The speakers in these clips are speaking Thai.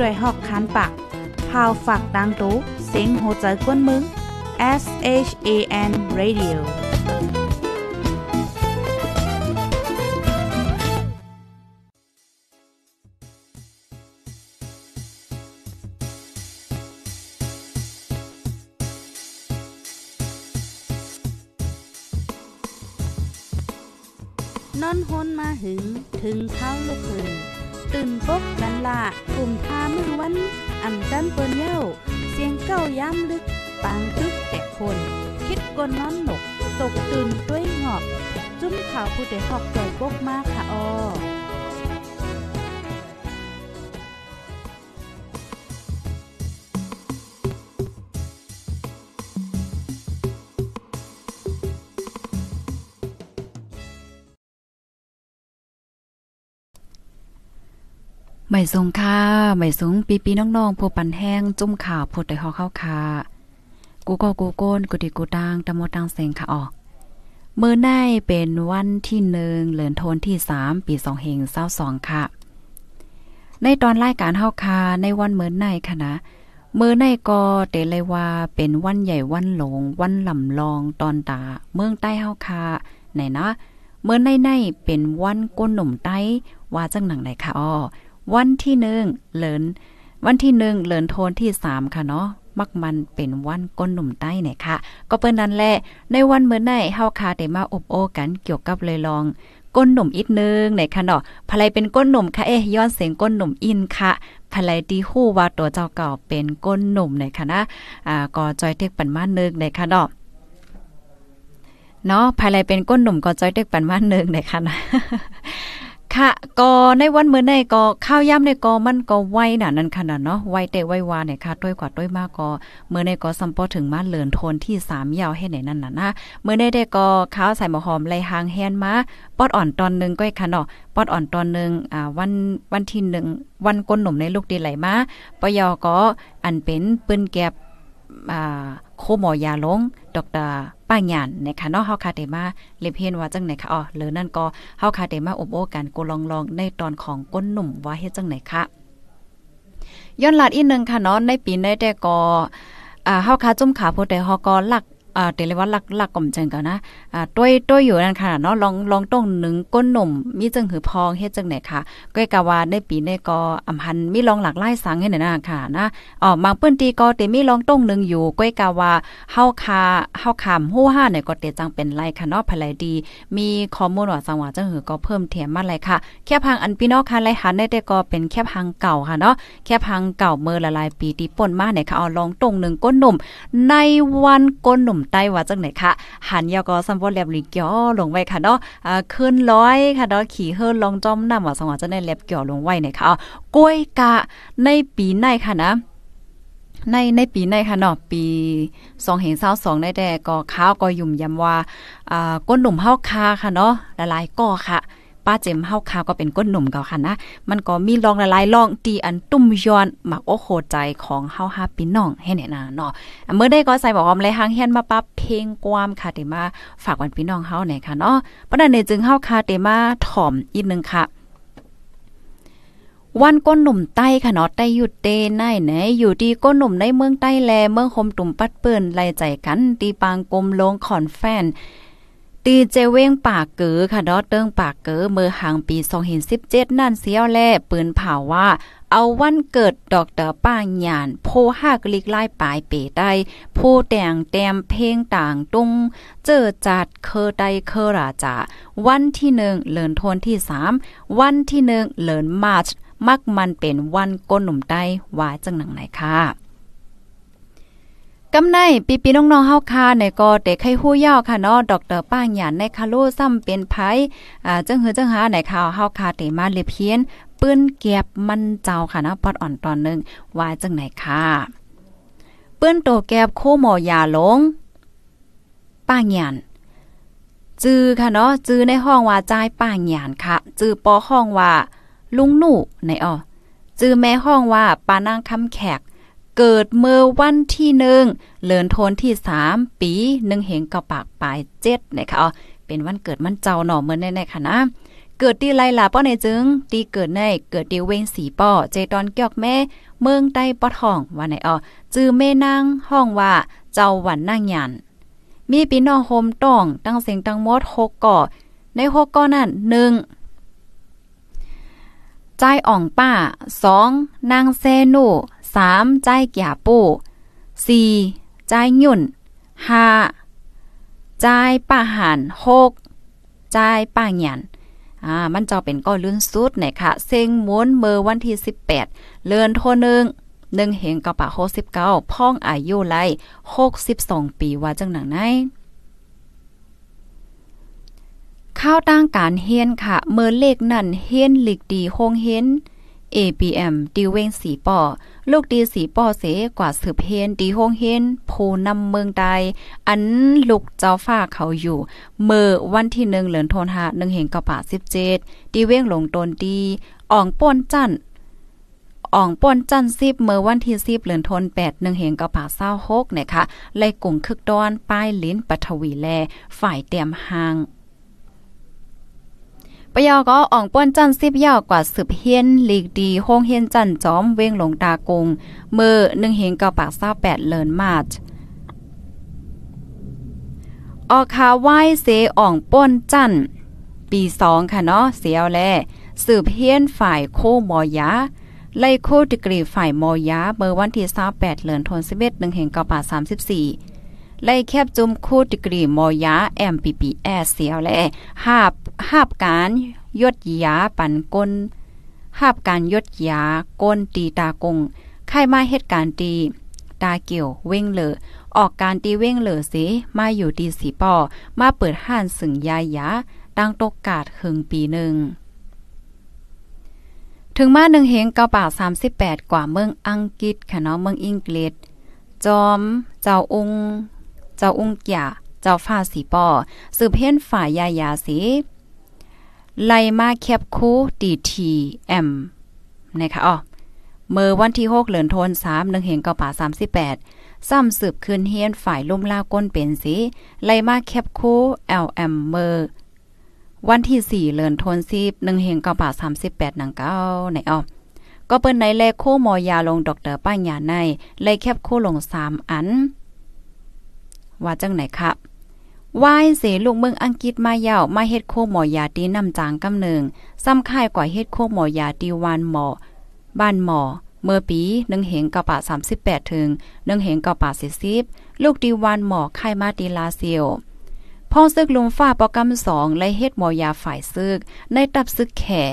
ด้วยหอกคันปากพาวฝากดังตู้เซ็งโหใจกวนมึง S H A N Radio นอนฮนมาหึง ถึงเท้าลูกหึง ตื่นปกกันละกลุ่มทามือวัน อ่ำจันเปิ้นเย้า เสียงเก้าย้ำลึก ปางตึกแต่คน คิดกนนอนหนก ตกตื่นด้วยหงอบ จุ้มข่าวผู้เดหอกใจปกมากค่ะออ หม่สงค่ะหม่สงปีปีน้องๆผู้ปันแห้งจุ่มข่าวผู้ใดฮอเข้าค่ะกูก็กูโกนกูดิกูตังตะโมตังเซงค่ะออกเมื้อในเป็นวันที่หนึ่งเหลือนโทนที่สามปีสองเฮงเศร้าสองค่ะ ในตอนรายการเฮาคาในวันเมื้อในค่ะนะเมื้อในก็เตเลยว่าเป็นวันใหญ่วันหลง วันลำลองตอนตา เมืองใต้เฮาคาไหนนะ เมื่อในในเป็นวันก้นหนุ่มใต้ว่าจังหนังไหนค่ะอ้อ วันที่หนึ่งเลินวันที่หนึ่งเลินโทนที่สามค่ะเนาะมักมันเป็นวันก้นหนุ่มใต้เนี่ยค่ะ ก็เปิ้นนั้นแหละในวันเมื่อไหนเฮาคาได้มาอบโอ้กันเกี่ยวกับเลยลองก้นหนุ่มอีกนึงในค่ะเนาะภายเป็นก้นหนุ่มค่ะเอ๊ยย้อนเสียงก้นหนุ่มอินค่ะภายดีฮู้ว่าตัวเจ้าเก่าเป็นก้นหนุ่มในค่ะนะอ่าก็จอยเทกปันมานึกในค่ะเนาะเนาะภายเป็นก้นหนุ่มก็จอยเด็กปันมานึงในค่ะนะ ค่ะ ก็ในวันเมื้อในก็ข้าวย่ำในก็มันก็ไวน่ะนั่นขนาดเนาะไวเตไววาเนี่ยค่ะด้วยกว่าด้วยมากก็เมื้อในก็สัมปอถึงมาเลินโทนที่3ยาวให้ไหนนั่นน่ะนะมื้อในได้ก็ข้าวใส่หมอหอมไหลหางแฮนมาปอดอ่อนตอนนึงก็ค่ะเนาะปอดอ่อนตอนนึงอ่าวันวันที่1วันก้นหนุ่มในลูกดีไหลมาปยอก็อันเป็นปืนแก็บอ่า โคหมอยาลงดอกตาป้าหยานนะคะเนาะเฮาคาเดมาเลเพียนว่าจังไหนคะอ๋อหรือนั่นก็เฮาคาเดมาอบโอ้กันกูลองลองในตอนของก้นหนุ่มว่าเฮ็ดจังไหนคะย้อนหลาดอีกนึงค่ะเนาะในปีในแต่ก็อ่าเฮาคาจุ่มขาผู้ใดเฮาก็ลัก อ่าเตเลยว่าลักลักก่อมเจังกันนะอ่าต้วยต้วยอยู่นั่นค่ะเนาะลองลองต้องหนึ่งก้นหนุ่มมีจังหือพองเฮ็ดจังไหนค่ะก้อยกะว่าในปีในก็อำพันมีลองหลักไล่สังให้หน่ะค่ะนะอ๋อบางเปิ้นตีก็เตมีลองต้องหนึ่งอยู่ก้อยกะว่าเฮาคาเฮาคามฮู้ห้าเนี่ยก็เตจังเป็นไรค่ะเนาะภายดี มีข้อมูลว่าสังว่าจังหือก็เพิ่มเทียมมาเลยค่ะ แค่พังอันพี่น้องค่ะไล่หันได้แต่ก็เป็นแค่พังเก่าค่ะเนาะแค่พังเก่าเมื่อละลายปีที่ป่นมาเนี่ยค่ะเอาลองตรงหนึ่งก้นหนุ่มในวันก้นหนุ่มไต้ว่าจังไหนคะหันยอก็ซัมบ่แลบลิก่อลงไว้ค่ะเนาะอ่าขึ้นร้อยค่ะเนาะขี่เฮิรลองจอมน้ำว่าสังว่าจะได้แลบเกี่ยวลงไว้เนี่ยค่ะอ๋อกล้วยกะในปีในค่ะนะในในปีในค่ะเนาะปี2เห็น22ได้แต่ก็ข้าวก็ยุ่มยำว่าอ่าก้นหนุ่มเฮาคาค่ะเนาะหลายๆก่อค่ะ ป้าเจมเฮาคาวก็เป็นก้นหนุ่มเก่าค่ะนะ มันก็มีลองหลายลองตีอันตุ้มย้อนหมักโอโคใจของเฮาฮาพี่น้องให้แน่นาเนาะเมื่อได้ก็ใส่บอกอมเลยหางเฮียนมาปั๊บเพลงความค่ะเตมาฝากวันพี่น้องเฮาแน่ค่ะเนาะปะนั้นเนี่ยจึงเฮาคาเตมาถ่อมอีกนึงค่ะวันก้นหนุ่มใต้ค่ะเนาะใต้หยุดเตไหนไหนอยู่ดีก้นหนุ่มในเมืองใต้แลเมืองคมตุ่มปัดเปิ้นไล่ใจกันตีปางกลมลงขอนแฟน ตีเจเว้งปากเก๋อค่ะเนาะเติ้งปากเก๋อเมื่อหางปี 2017 นั่นเสียวแลปืนเผาว่า เอาวันเกิดดอกเตอร์ป้าหยาน โพห้ากลิกไล่ปลายเปได้ผู้แต่งแต้มเพลงต่างตุงเจอจัดเคอใดเคอราจาวันที่หนึ่งเลินโทนที่สามวันที่หนึ่งเลินมาร์ชมักมันเป็นวันก้นหนุ่มใต้ว่าจังหนังไหนค่ะ กำในปีปีน้องๆเฮาคาในก็เด็กให้ฮู้ยาวค่ะเนาะดอกเตอร์ป้าหยานในคาโลซ้ำเป็นไผอ่าจังหือจังหาในข่าวเฮาคาเตมาเลเพียนปื้นเก็บมันเจ้าค่ะนะปอดอ่อนตอนนึงว่าจังไหนค่ะปื้นโตแก็บโคหมอยาลง ป้าหยานจื้อค่ะเนาะจื้อในห้องว่าจ่ายป้าหยานค่ะจื้อปอห้องว่าลุงหนูในอ้อจื้อแม่ห้องว่าปานางคำแขก เกิดเมื่อวันที่หนึ่งเลือนโทนที่สามปีหนึ่งเหงกระปากปลายเจ็ดนะคะอ๋อเป็นวันเกิดมันเจ้าหน่อเมื่อแน่ๆค่ะนะเกิดตีไรลลาป้อในจึงตีเกิดในเกิดตีเวงสีป้อเจตอนเกียกแม่ เมืองใต้ปอทองว่าไหนอ๋อจื้อแม่นางห้องว่าเจ้าหวันนางหยันมีพี่น้องโฮมต้อง ตั้งเสียงตั้งมด6ก่อ ใน6ก่อนั้น1ใจอ่องป้า 2. นางเซนู 3ใจแก่ปู่ 4. ใจหยุ่น 5. ใจป้าหัน6ใจป้าหยันอ่ามันจะเป็นก้อยลื่นสุดนะคะเซ็งม้วนเมื่อวันที่ 18 เลือนโทนึงหนึ่งเหงกระปะ69พ่องอายุไล่62ปีว่าจังหนังไหนข้าวตั้งการเฮียนค่ะ เมื่อเลขนั่นเฮียนหลีกดีโฮงเฮียน APM ดีเวงสีป่อลูกดีสีป่อเสกว่าสืบเฮนดีโฮงเฮียนโพนำเมืองใดอันลูกเจ้าฟ้าเขาอยู่ เมื่อวันที่หนึ่งเหลือนโทนหาหนึ่งเห็นกระป่าสิบเจ็ดดีเว้งลงตนดีอ่องป้นจันอ่องป่นจันซิบเมื่อวันที่สิบเหลือนทนแปดหนึ่งเหงกระป่าเศร้าหกนะคะไล่กลุ่มคึกดอนป้ายลิ้นปัทวีแล ฝ่ายเตรียมหาง ปยอก็อ่องป้นจันซิบยาวกว่าสืบเฮียนลีกดีโฮงเฮียนจันจอมเว้งหลงตากงเมื่อหนึ่งเหงกระปากเศร้าแปดเลินมาร์ชออกคาไหว้เสอ่องป้นจันปีสองค่ะเนาะเสียวแลสืบเฮียนฝ่ายโคมอยาไล่โคดิกรีฝ่ายมอยาเมื่อวันที่28เดือนธันวาคม1แห่งกปา34 ไล่แคบจุมโคดิกรีมอยา MPPS เสียวและหาบหาบการยดยาปั่นก้นหาบการยดยาก้นตีตากงไข่มาเหตุการณ์ตีตาเกี่ยวเว้งเลอออกการตีเว้งเหลือสิมาอยู่ดีสีปอมาเปิดห้านสึงยายาตั้งตกกาดหึงปีหนึ่ง ถึงมาหนึ่งเฮงเกาป่าสามสิบแปดกว่าเมืองอังกฤษค่ะเนาะเมืองอังกฤษ จอม เจ้าองค์ เจ้าองค์ก่าเจ้าฟ้าสีปอสืบเห็นฝ่ายยายาสีไล่มาแคบคูดีทีเอ็มนะคะอ๋อเมื่อวันที่ 6เดือนธันวาคม1เห็นเก้าป่า38 ซ้ำสืบคืนเฮียนฝ่ายลุ่มลาก้นเป็นสีไล่มาแคบคู LM เมอร์วันที่สี่เลือนโทนซีบหนึ่งเฮงก้าบาสามสิบแปดหนังเก้าในอ้อก็เปิ้นในเลขโคมอยาลงดอกเตอร์ป้ายาในเลแคบโคลงสามอัน ว่าจังไหนครับวายเสลูกเมืองอังกฤษมาเยามาเฮ็ดโคหมอยาตีน้ำจางกำหนึ่งซ้ำค่ายกว่าเฮ็ดโคหมอยาตีวานหมอ บ้านหมอ เมื่อปีหนึ่งเหงกะปะสามสิบแปดถึงหนึ่งเหงกะปะสี่สิบลูกดีวานหมอค่ายมาตีลาเซียวพ่อซึกลุงฟ้าปอกำสองไล่เฮ็ดหมอยาฝ่ายซึกในตับซึกแข่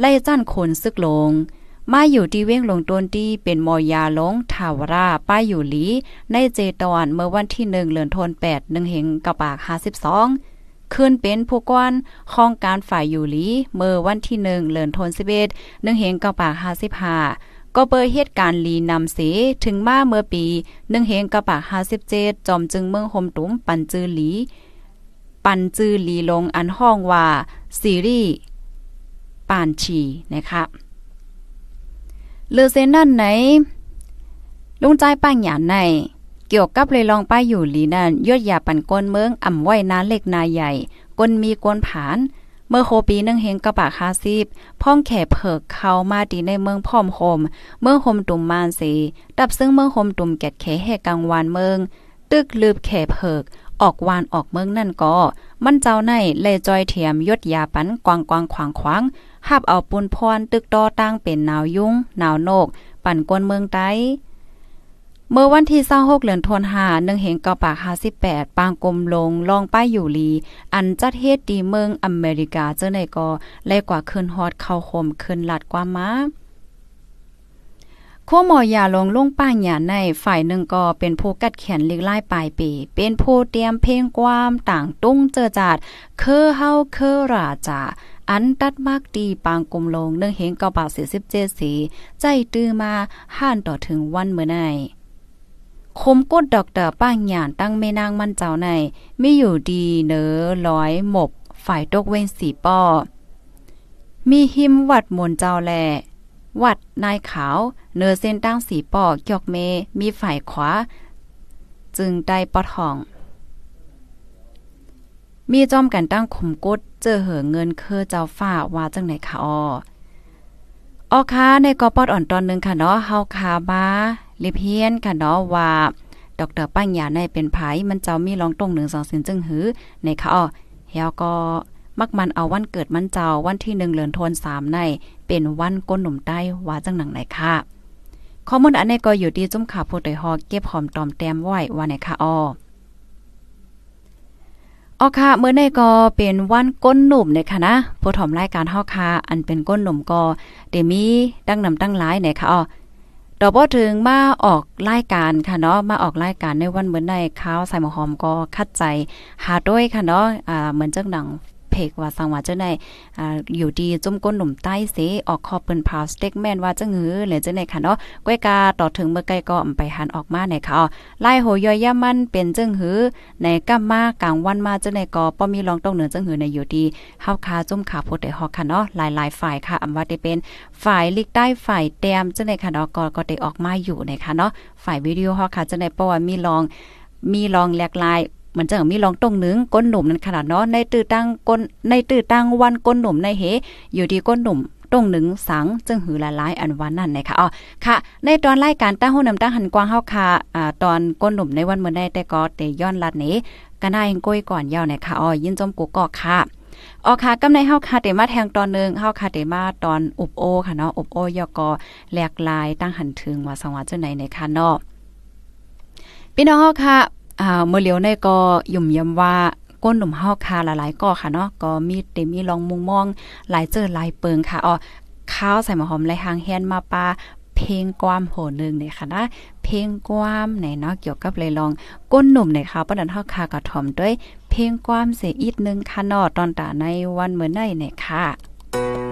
ไล่จั้นคนซึกลง มาอยู่ที่เว้งลงต้นที่เป็นมอยาลงทาวราป้ายอยู่หลี ในเจตอนเมื่อวันที่หนึ่งเลือนทนแปดหนึ่งเหงกระปากห้าสิบสองขึ้นเป็นผู้กวนข้องการฝ่ายอยู่หลีเมื่อวันที่หนึ่งเลือนทนสิบเอ็ดหนึ่งเหงกระปากห้าสิบห้าก็เปิดเหตุการณ์ลีนำเสถึงมาเมื่อปีหนึ่งเหงกระปากห้าสิบเจ็ดจอมจึงเมืองโฮมตุ้มปันจือหลี ปันจือหลีลงอันห้องว่าซีรีส์ปานชีนะคะ เลือเซนนั่นไหน ลุงใจป้างหยานใน เกี่ยวกับเลยลองป้ายอยู่ลีนั่นยอดยาปันก้นเมืองอ่ำไว้นาเล็กนาใหญ่ก้นมีก้นผาน เมื่อโคปีนึงเฮงกระปาคาซีบพ่องแข่เผิกเข้ามาดีในเมืองพ่อมโฮมเมืองโฮมตุ่มมานสีดับซึ่งเมืองโฮมตุ่มแกดแขแห่กลางวานเมือง ตึกลืบแข่เผิกออกวานออกเมืองนั่นก็ มันเจ้าในเลจอยเทียมยดยาปันกวางกวางขวางขวาง หับเอาปุนพรตึกดอตั้งเป็นหนาวยุงหนาวโนก ปั่นกวนเมืองไต้เมื่อวันที่26เดือนธันวาคม1เหงกอปาก58ปางกลมลงลองป้ายอยู่ลี อันจัดเฮ็ดดีเมืองอเมริกาเจ้าในก็แลกว่าขึ้นฮอดเข้าคมขึ้นลัดกว่ามาขั้วหมอยาลงลงป้าหยาในฝ่ายหนึ่งก็เป็นผู้กัดแขนล็กไล่ปลายปี เป็นผู้เตรียมเพลงความต่างตุ้งเจอจาดเคอเฮาเคอราจา อันตัดมากดีปางกลมลงเนื่องเห็นกระบาเสิบเจ็ดสีใจตื้อมาห่านต่อถึงวันเมื่อไนคมกดดอกเตอป้างหยานตั้งแม่นางมันเจ้าในไม่อยู่ดีเนอร้อยหมบ ฝ่ายตกเว้นสีป้อมีหิมวัดมนเจ้าแล วัดนายขาว เนื้อเส้นตั้งสีปอกยอกเม มีฝ่ายขวา จึงได้ปอทอง มีจอมกันตั้งขุมกดเจอเหอเงินเคอเจ้าฝ้าว่าจังไหนคะอ้อออค้าในกอปอดอ่อนตอนนึงค่ะเนาะเฮาคาบาลิเพียนค่ะเนาะว่าดรปัญญาในเป็นไผมันเจ้ามีรองตรงหนึ่งสองสินจึงหือในค่ะอ้อเฮาก็มักมันเอาวันเกิดมันเจ้าวันที่หนึ่งเดือนธันวาคมในเป็นวันก้นหนุ่มใต้ว่าจังหนังไหนค่ะข้อมูลอันนี้ก็อยู่ที่จุ้มข่าวผู้ใดฮอเก็บหอมตอมแต้มไว้ว่าไหนค่ะอ้อ อ๋อค่ะเมื่อในก็เป็นวันก้นหนุ่มเนี่ยค่ะนะผู้ถอมรายการเฮาค่ะอันเป็นก้นหนุ่มก็เดมีดังนำตั้งหลายเนี่ยค่ะอ๋อดอกบ่ถึงมาออกรายการค่ะเนาะมาออกรายการในวันเหมือนในข้าวใส่หมอหอมก็คัดใจหาด้วยค่ะเนาะอ่าเหมือนเจ้าหนัง กว่าสังว่าเจ้าในอ่าอยู่ดีจุ่มก้นหนุ่มใต้เสออกคอเปิ้นพาวสเต็กแม่นว่าจังหือเลยจังได๋ค่ะเนาะก้อยกาต่อถึงเมื่อไกลก็ไปหันออกมาในค่ะไล่โหยอยย่ามันเป็นจังหือในกัมมากลางวันมาจังได๋ก็ป้อมีรองต้องเหนือจังหือในอยู่ดีเฮาคาจุ่มขาโพดได้ฮอกค่ะเนาะหลายๆฝ่ายค่ะอำว่าได้เป็นฝ่ายลิกใต้ฝ่ายแต้มจังได๋ค่ะเนาะก็ก็ได้ออกมาอยู่ในค่ะเนาะฝ่ายวิดีโอฮอกค่ะจังได๋เพราะว่ามีรองมีรองแหลกลาย มันจะมีรองตรงหนึ่งก้นหนุ่มนั้นขนาดเนาะในตื้อตั้งก้นในตื้อตั้งวันก้นหนุ่มในเฮอยู่ดีก้นหนุ่มตรงหนึ่งสังจึงหือหลายอันวันนั่นนะคะอ๋อค่ะ ในตอนรายการตั้งหู้นำตั้งหันกว้างเฮาค่ะอ่าตอนก้นหนุ่มในวันเมื่อได้แต่ก็แต่ย้อนลัดนี้ก็น่ายังก้อยก่อนยาวนะคะอ๋อยินจมกูกอกค่ะออค่ะกำในเฮาค่ะเตมาแทงตอนนึงเฮาค่ะเตมาตอนอุบโอค่ะเนาะอุบโอยอกอแหลกลายตั้งหันถึงว่าสังวาจังไหนในค่ะเนาะพี่น้องเฮาค่ะ อ่าเมื่อเลียวในก็ยุ่มยำว่าก้นหนุ่มเฮาคาหลายๆก็ค่ะเนาะก็มีเต็มีลองมุงมอง หลายเจอหลายเปิงค่ะอ๋อข้าวใส่หมอหอมไรหางแฮนมาปลาเพลงความโหนึงเนี่ยค่ะนะเพลงความในเนาะเกี่ยวกับเลยลองก้นหนุ่มในค่ะปนันเฮาคากระถ่อมด้วย เพลงความเสียอีกนึงค่ะเนาะตอนตาในวันเมื่อในเนี่ยค่ะ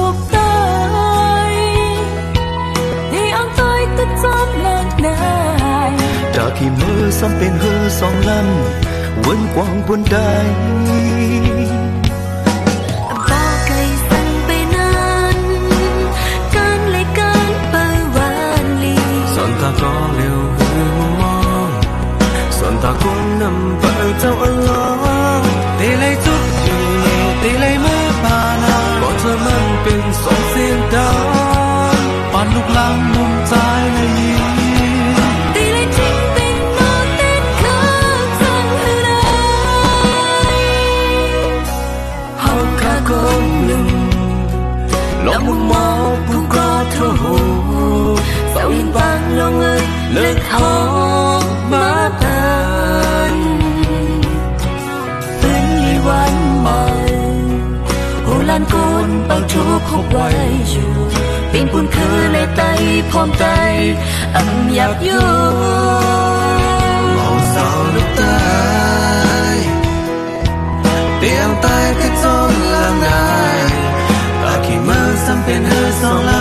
จากที่มือซ้ำเป็นเฮอสองลำวนกว้างบนได้บอกไกสั่งไปนั้นการ เอ้ยเลิกหอมมาตันเป็นลีวันใหม่โหลานโกนเป่าทุกคบไว้อยู่เป็นปุ่นคือเลยไตพร้อมใจอำอยากอยู่มองสาวลูกตายเตียงตายก็จนละงายขี่มาซ้ำเป็นเฮอสองลำ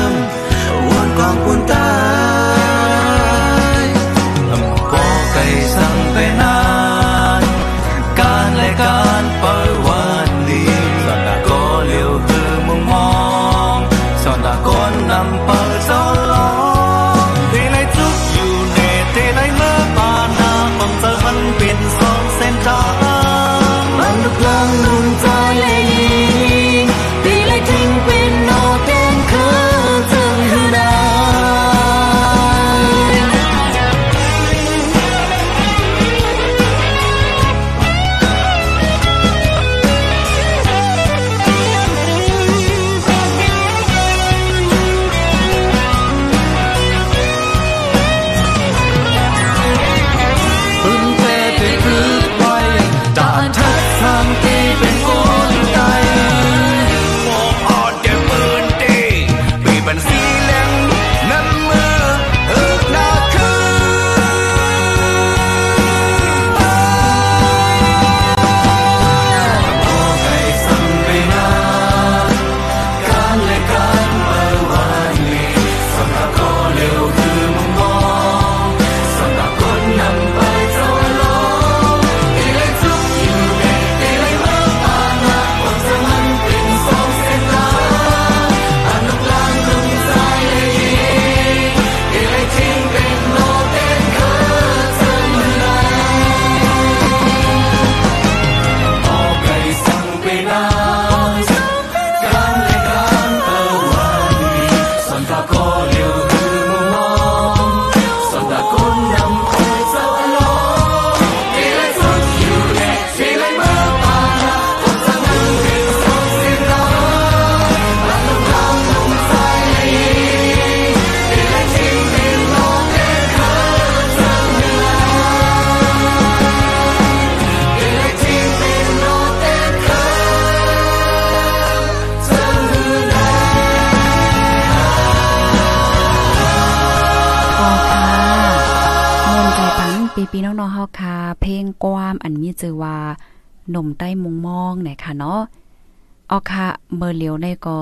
ก็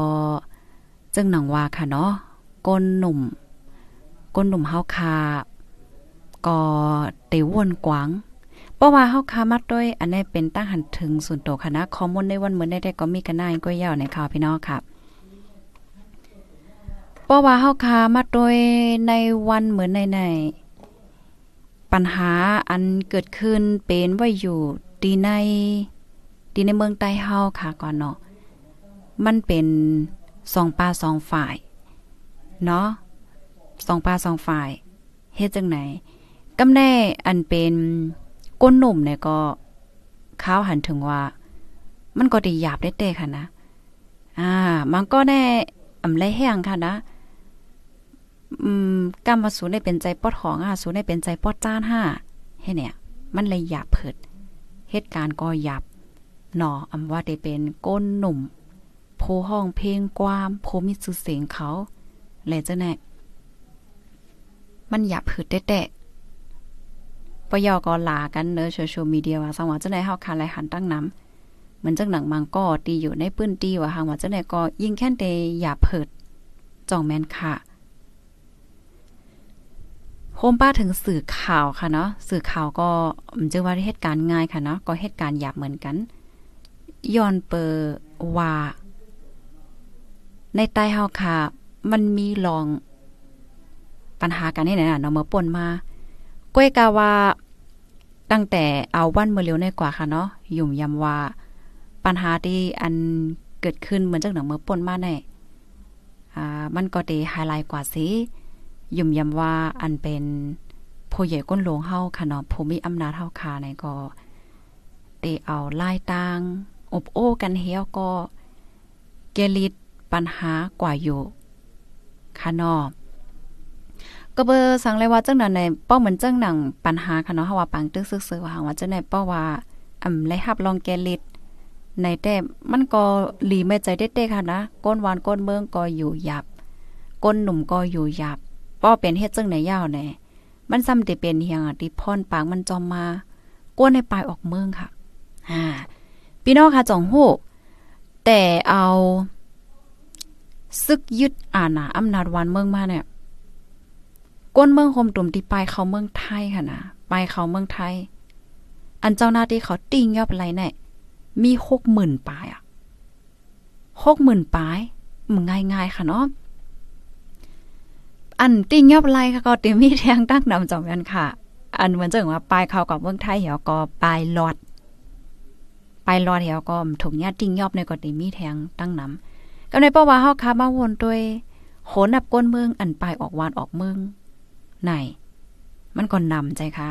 จึงหนังว่าค่ะเนาะก้นหนุ่ม ก้นหนุ่มเฮาคาก็เตวนกวางเพราะว่าเฮาคามาด้วย อันนี้เป็นตั้งหันถึงส่วนตัวคณะข้อมูลในวันเหมือนได้ก็มีกันนายก็ยาวในข่าวพี่น้องค่ะเพราะว่าเฮาคามาด้วยในวันเหมือนในในปัญหาอันเกิดขึ้นเป็นไว้อยู่ดีในดีในเมืองใต้เฮาค่ะก่อนเนาะ มันเป็นสองปลาสองฝ่าย เนาะสองปลาสองฝ่ายเฮ็ดจังไหนกำแน่อันเป็นก้นหนุ่มเนี่ยก็ข้าวหันถึงว่า มันก็ดีหยาบได้เตะค่ะนะ อ่า มันก็แน่อำไรแห้งค่ะนะ อืมกรรมสูนได้เป็นใจปอดของอะสูนได้เป็นใจปอดจ้านห้าให้เนี่ย มันเลยหยาบเผิดเหตุการณ์ก็หยาบหนออำว่าได้เป็นก้นหนุ่ม โพห้องเพลงความโพมิสุเสียงเขาเลยจะแน่มันหยาบเผิดแต่ปยอก็ลากันเนอะโซเชียลมีเดียว่าสังว่าจะได้เฮาคาไลหันตั้งน้ำเหมือนจังหนังมังก็ตีอยู่ในปื้นตีว่าหางว่าจะได้ก็ยิงแค่นเตหยาบเผิดจ่องแมนค่ะโฮมป้าถึงสื่อข่าวค่ะเนาะสื่อข่าวก็มันจะว่าเหตุการณ์ง่ายค่ะเนาะก็เหตุการณ์หยาบเหมือนกันย้อนเปอว่า ในใต้เฮาค่ะ มันมีลอง ปัญหากันนี่น่ะเนาะเมื่อป่นมาก้วยกาว่าตั้งแต่เอาวันเมื่อเร็วในกว่าค่ะเนาะยุ่มยำว่า ปัญหาที่อันเกิดขึ้นเหมือนจากหนังเมื่อป่นมาแน่อ่ามันก็ด้ไฮไลท์กว่าสิยุ่มยำว่าอันเป็นผู้ใหญ่ก้นหลวงเฮาค่ะเนาะผู้มีอำนาจเฮาค่ะในก็ได้เอาไล่ตางอบโอ้กันเฮียก็เกลิด ปัญหากว่าอยู่ค่ะนาะก็เบอร์สังเลยว่าจังนั้นในป้อเหมือนจังหนังปัญหาค่ะเนาะเฮาว่าปังตึกซึกๆว่าว่าจังได๋ป้อว่าอำไลฮับลองแกลิดในแต่มันก็หลีไม่ใจเด็ดๆค่ะนะก้นหวานก้นเมืองก็อยู่หยับก้นหนุ่มก็อยู่หยับป้อเป็นเฮ็ดจังไหนยาวแน่มันซ้ำแต่เป็นเฮียงอะที่พ่นปากมันจอมมาก้นในปลายออกเมืองค่ะอ่าพี่น้องค่ะจ่องฮู้แต่เอา ซึกยึดอาณาอำนาจวันเมืองมาเนี่ยก้นเมืองโฮมตุ่มที่ไปเขาเมืองไทยค่ะนะไปเขาเมืองไทย อันเจ้าหน้าที่เขาติ้งยอบไรเนี่ยมีหกหมื่นปลายอะหกหมื่นปลายมันง่ายๆค่ะเนาะอันติ้งยอบไรค่ะก็เต็มมีแทงตั้งนำจอมกันค่ะ อันเหมือนจังว่าปลายเขากับเมืองไทยเหี่ยวก็ปลายหลอดปลายหลอดเหี่ยวก็ถูกญาติติ้งยอบในก็เต็มมีแทงตั้งนำ ก็ในเพราว่าเฮาคามาวนด้วยโหนับก้นเมืองอันปลายออกวานออกเมืองไหนมันก็นำใจค่ะ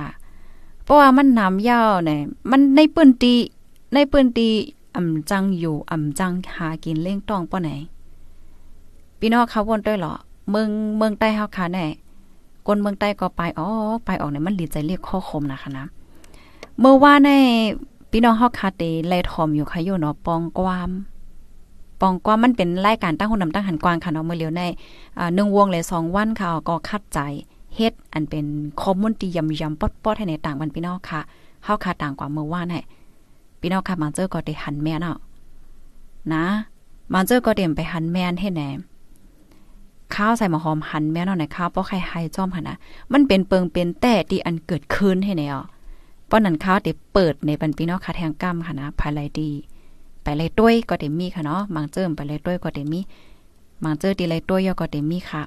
เพราะว่ามันนำยาวเนี่ยมันในปืนตีในปืนตีอ่ำจังอยู่อ่ำจังหากินเล่งต้องป้อไหนพี่น้องเขาวนด้วยเหรอเมืองเมืองใต้เฮาค่ะแน่คนเมืองใต้ก็ไปอ๋อไปออกเนี่ยมันหลีใจเรียกข้อคมนะคะนะเมื่อว่าในพี่น้องเฮาคาเตไล่ทอมอยู่ค่ะอยู่เนาะปองกวาม ปองกว่ามันเป็นรายการตั้งหุ่นนำตั้งหันกวางค่ะเนาะเมื่อเร็วในอ่า1วงเลย2วันค่ะก็คัดใจเฮ็ดอันเป็นคอมมูนตียำยำป๊อดๆให้ในต่างวันพี่น้องค่ะเฮาค่ะต่างกว่าเมื่อวานให้พี่น้องค่ะมาเจอก็ได้หันแม่นเนาะนะมาเจอก็เต็มไปหันแม่นให้แหนข้าวใส่มะหอมหันแม่นเนาะในข้าวป้อไข่ไฮจ้อมค่ะนะมันเป็นเปิงเป็นแต่ที่อันเกิดขึ้นให้แนวป้อนนั้นข้าวเดเปิดในปันพี่น้องค่ะแทงก้มค่ะนะภายไรดี ไปเลยด้วยก็เต็มมีค่ะเนาะบางเจิมไปเลยด้วยก็เต็มมีบางเจอตีเลยด้วยยอก็เต็มมีค่ะ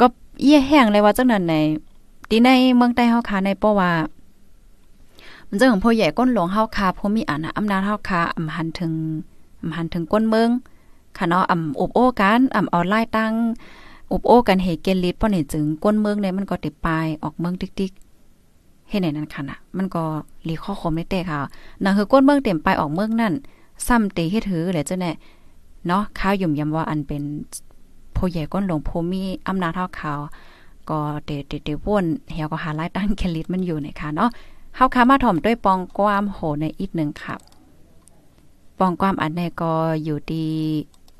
ก็เยี่ยแห้งเลยว่าจังนั้นในตีในเมืองใต้เฮาคาในเพราะว่ามันจะของพ่อใหญ่ก้นหลวงเฮาคาพมีอานาอำนาจเฮาคาอำหันถึงอำหันถึงก้นเมืองค่ะเนาะอำอบโอ้กันอำเอาไล่ตั้งอบโอ้กันเฮเกนลิดป้อนี่จึงก้นเมืองเนี่ยมันก็ติปลายออกเมืองติ๊กๆเฮ็ดไหนนั่นค่ะน่ะ มันก็รีข้อคมได้แต่ค่ะนั่นคือก้นเมืองเต็มปลายออกเมืองนั่น ซ้ำเตเฮ็ดถือแหละเจ้าแน่เนาะข้าวยุ่มยำว่าอันเป็นผู้ใหญ่ก้นหลวงผู้มีอำนาจเท่าเขาก็เดเดเดว่นเฮียก็หาไล่ตั้งเคลิดมันอยู่นะคะเนาะเฮาคามาถ่อมด้วยปองความโหในอีกหนึ่งครับปองความอันในก็อยู่ดี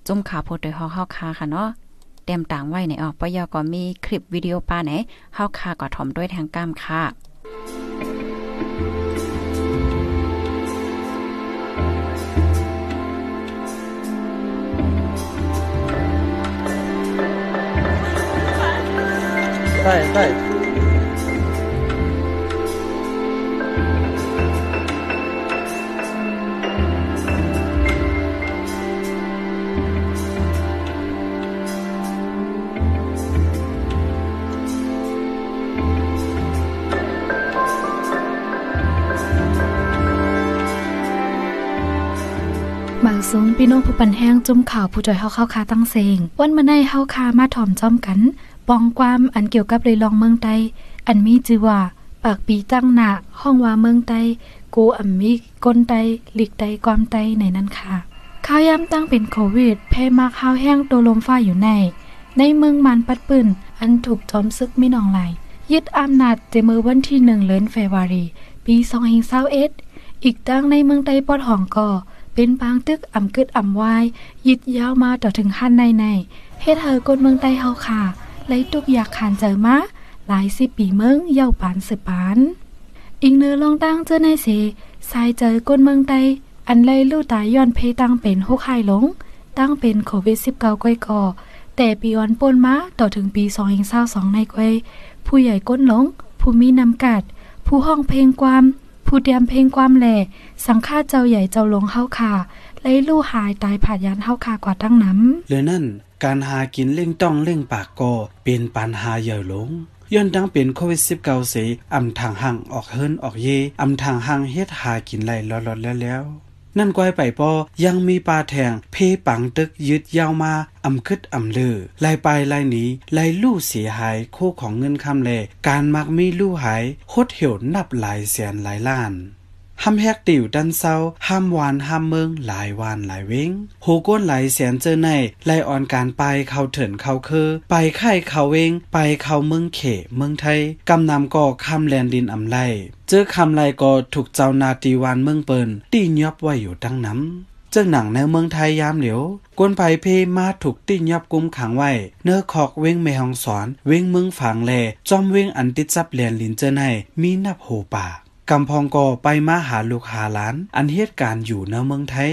จุ่มขาโพดโดยเฮาเฮาคาค่ะเนาะเต็มต่างไว้ในออกปยก็มีคลิปวิดีโอป้าไหนเฮาคาก็ถ่อมด้วยทางกล้ามค่ะ ช่ใช่บาสูงพี่น้องผู้ปันแห้งจุ่มข่าวผู้จอยเฮาเข้าคาตั้งเซงวันมื้อในเฮาคามาถ่อมจ้อมกัน ปองความอันเกี่ยวกับเลยลองเมืองใต้อันมีชื่อว่า ปากปีตั้งหนาห้องว่าเมืองใต้กูอัมมีก้นใต้หลีกใต้ความใต้ในนั้นค่ะข้าวยามตั้งเป็นโควิดแพมาข้าวแห้งตัวลมฟ้าอยู่ใน ในเมืองมันปัดปืนอันถูกจอมซึกไม่นองไหลยึดอำนาจเจมือวันที่หนึ่งเลือนเฟวารีปี2021อีกตั้งในเมืองใต้ปอดห้องก็เป็นปางตึกอ่ำกึดอ่ำวายยิดยาวมาต่อถึงขั้นในในเฮ็ดเธอก้นเมืองใต้เฮาค่ะ ไล่ตุกอยากขานเจอมาหลายสิบปีเมืองเย่าปานสืบปานอีกเนื้อลองตั้งเจอในเสสายเจอก้นเมืองใต้อันไล่ลู่ตายย้อนเพตั้งเป็นหกไข่หลงตั้งเป็น โควิด19 ก้อยก่อแต่ปีออนป่นมาต่อถึงปี 2022 ในก้อยผู้ใหญ่ก้นหลงผู้มีนำกัดผู้ห้องเพลงความผู้เตรียมเพลงความแหล่สังฆาเจ้าใหญ่เจ้าหลงเฮาค่ะ ไล่ลู่หายตายผาดยานเฮาค่ะกว่าตั้งน้ำเลยนั่น การหากินเล่งต้องเล่งปากก็เป็นปัญหาใหญ่หลงย้อนดังเป็นโควิด19เสอำทางห่างออกเฮิรนออกเยอำทางห่างเฮ็ดหากินไหลลอดๆแล้วแล้ว นั่นก้อยไปปอยังมีปลาแทงเพปังตึกยึดยาวมาอำคึดอำลือไล่ไปไล่หนีไล่ลู่เสียหายโคของเงินคำแลการมักมีลู่หายโคดเหี่ยวนับหลายแสนหลายล้าน ห้ำแฮกติ่วดันเศร้าห้ามวานห้ามเมืองหลายวานหลายเว้งโหก้นไหลแสนเจอในไล่อ่อนการไปเขาเถินเขาคือ ไปไข่เขาเวงไปเขาเมืองเขเมืองไทยกำนำก่อคำแลนดินอำไลเจอคำไลก็ถูกเจ้านาตีวานเมืองเปินตียอบไว้อยู่ตั้งน้ำเจ้าหนังในเมืองไทยยามเหลียวกวนไผเพมาถูกติ้นยับกุมขังไว้ เนื้อขอกเว้งแม่ฮองสอน เว้งเมืองฝางแลจอมเว้งอันติดจับแลนลินเจอในมีนับโหป่า กำพองก็ไปมาหาลูกหาหลาน อันเหตุการณ์อยู่ในเมืองไทย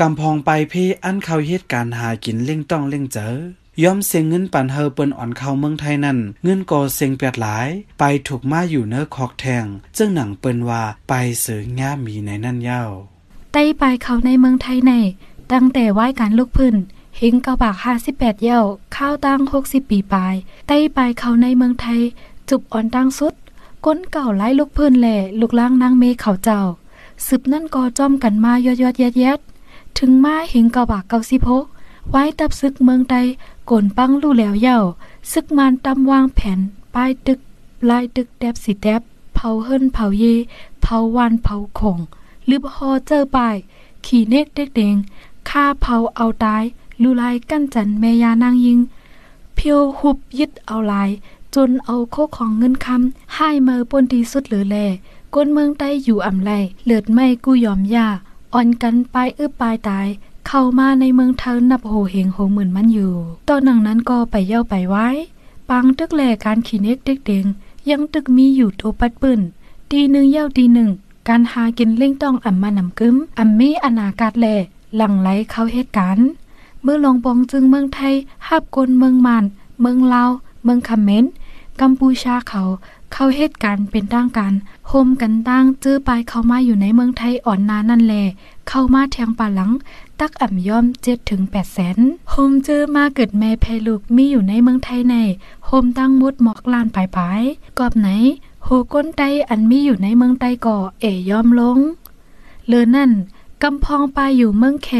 กำพองไปเพอันเขาเหตุการณ์หากินเล่งต้องเล่งเจอยอมเสียงเงินปันเฮอเปิ้นอ่อนเข้าเมืองไทยนั่นเงินก็เสียงเปียดหลาย ไปถูกมาอยู่เนื้อคอกแทงจึงหนังเปิ้นว่าไปเสือง่ามีในนั่นเย้าไต้ไปเขาในเมืองไทยใน ตั้งแต่ไหว้การลูกพื้นเฮงเกาบาก58เย้าข้าวตั้ง60ปีปลายไต้ไปเขาในเมืองไทย จุบอ่อนตั้งสุด ก้นเก่าไล่ลูกเพื้นแหล่ลูกล่างนางเมเขาเจ้าสืบนั่นก็จ้อมกันมายอดยอดแยดแยดถึงมาเฮงเกาบากเกาสิพกไว้ตับซึกเมืองไตกนปังลู่แล้วเย้าซึกมานตำวางแผนป้ายตึกลายตึกแดบสิแดบเผาเฮิรนเผาเย เผาวันเผาคงหรือฮอเจอป้ายขี่เนกเด็กเดงฆ่าเผาเอาตายลูลายกั้นจันแม่ยานางยิง เพียวหุบยึดเอาลาย จนเอาโคของเงินคำให้เมอปนที่สุดเหลือแลก้นเมืองใต้อยู่อ่ำไรเลือดไม่กู้ยอมยาอ่อนกันไปอึบปลายตาย เข้ามาในเมืองเทินนับโหเหงโหหมื่นมันอยู่ตอนหนังนั้นก็ไปเย่าไปไว้ปังตึกแหลการขี่เน็กเด็กเดงยังตึกมีอยู่โตปัดปืนตีหนึ่งเย่าตีหนึ่งการหากินเล่งต้องอ่ำมานำกึมอ่ำมีอนากาศแหล่หลังไหลเข้าเหตุการณ์เมื่อลงปองจึงเมืองไทยหับกลเมืองมานเมืองลาว เมืองคำเมนกัมพูชาเขาเข้าเหตุการณ์เป็นตั้งกันโฮมกันตั้งจื้อไปเข้ามาอยู่ในเมืองไทยอ่อนนานั่นแล เข้ามาแทงป่าหลัง ตักอ่ำย่อมเจ็ดถึงแปดแสนโฮมจื้อมาเกิดแม่แพลูกมีอยู่ในเมืองไทยในโฮมตั้งมดหมอกลานปลายปลายกอบไหนโหก้นไตอันมีอยู่ในเมืองไตก่อเอย่อมลง เลอนั่นกำพองปลายอยู่เมืองแข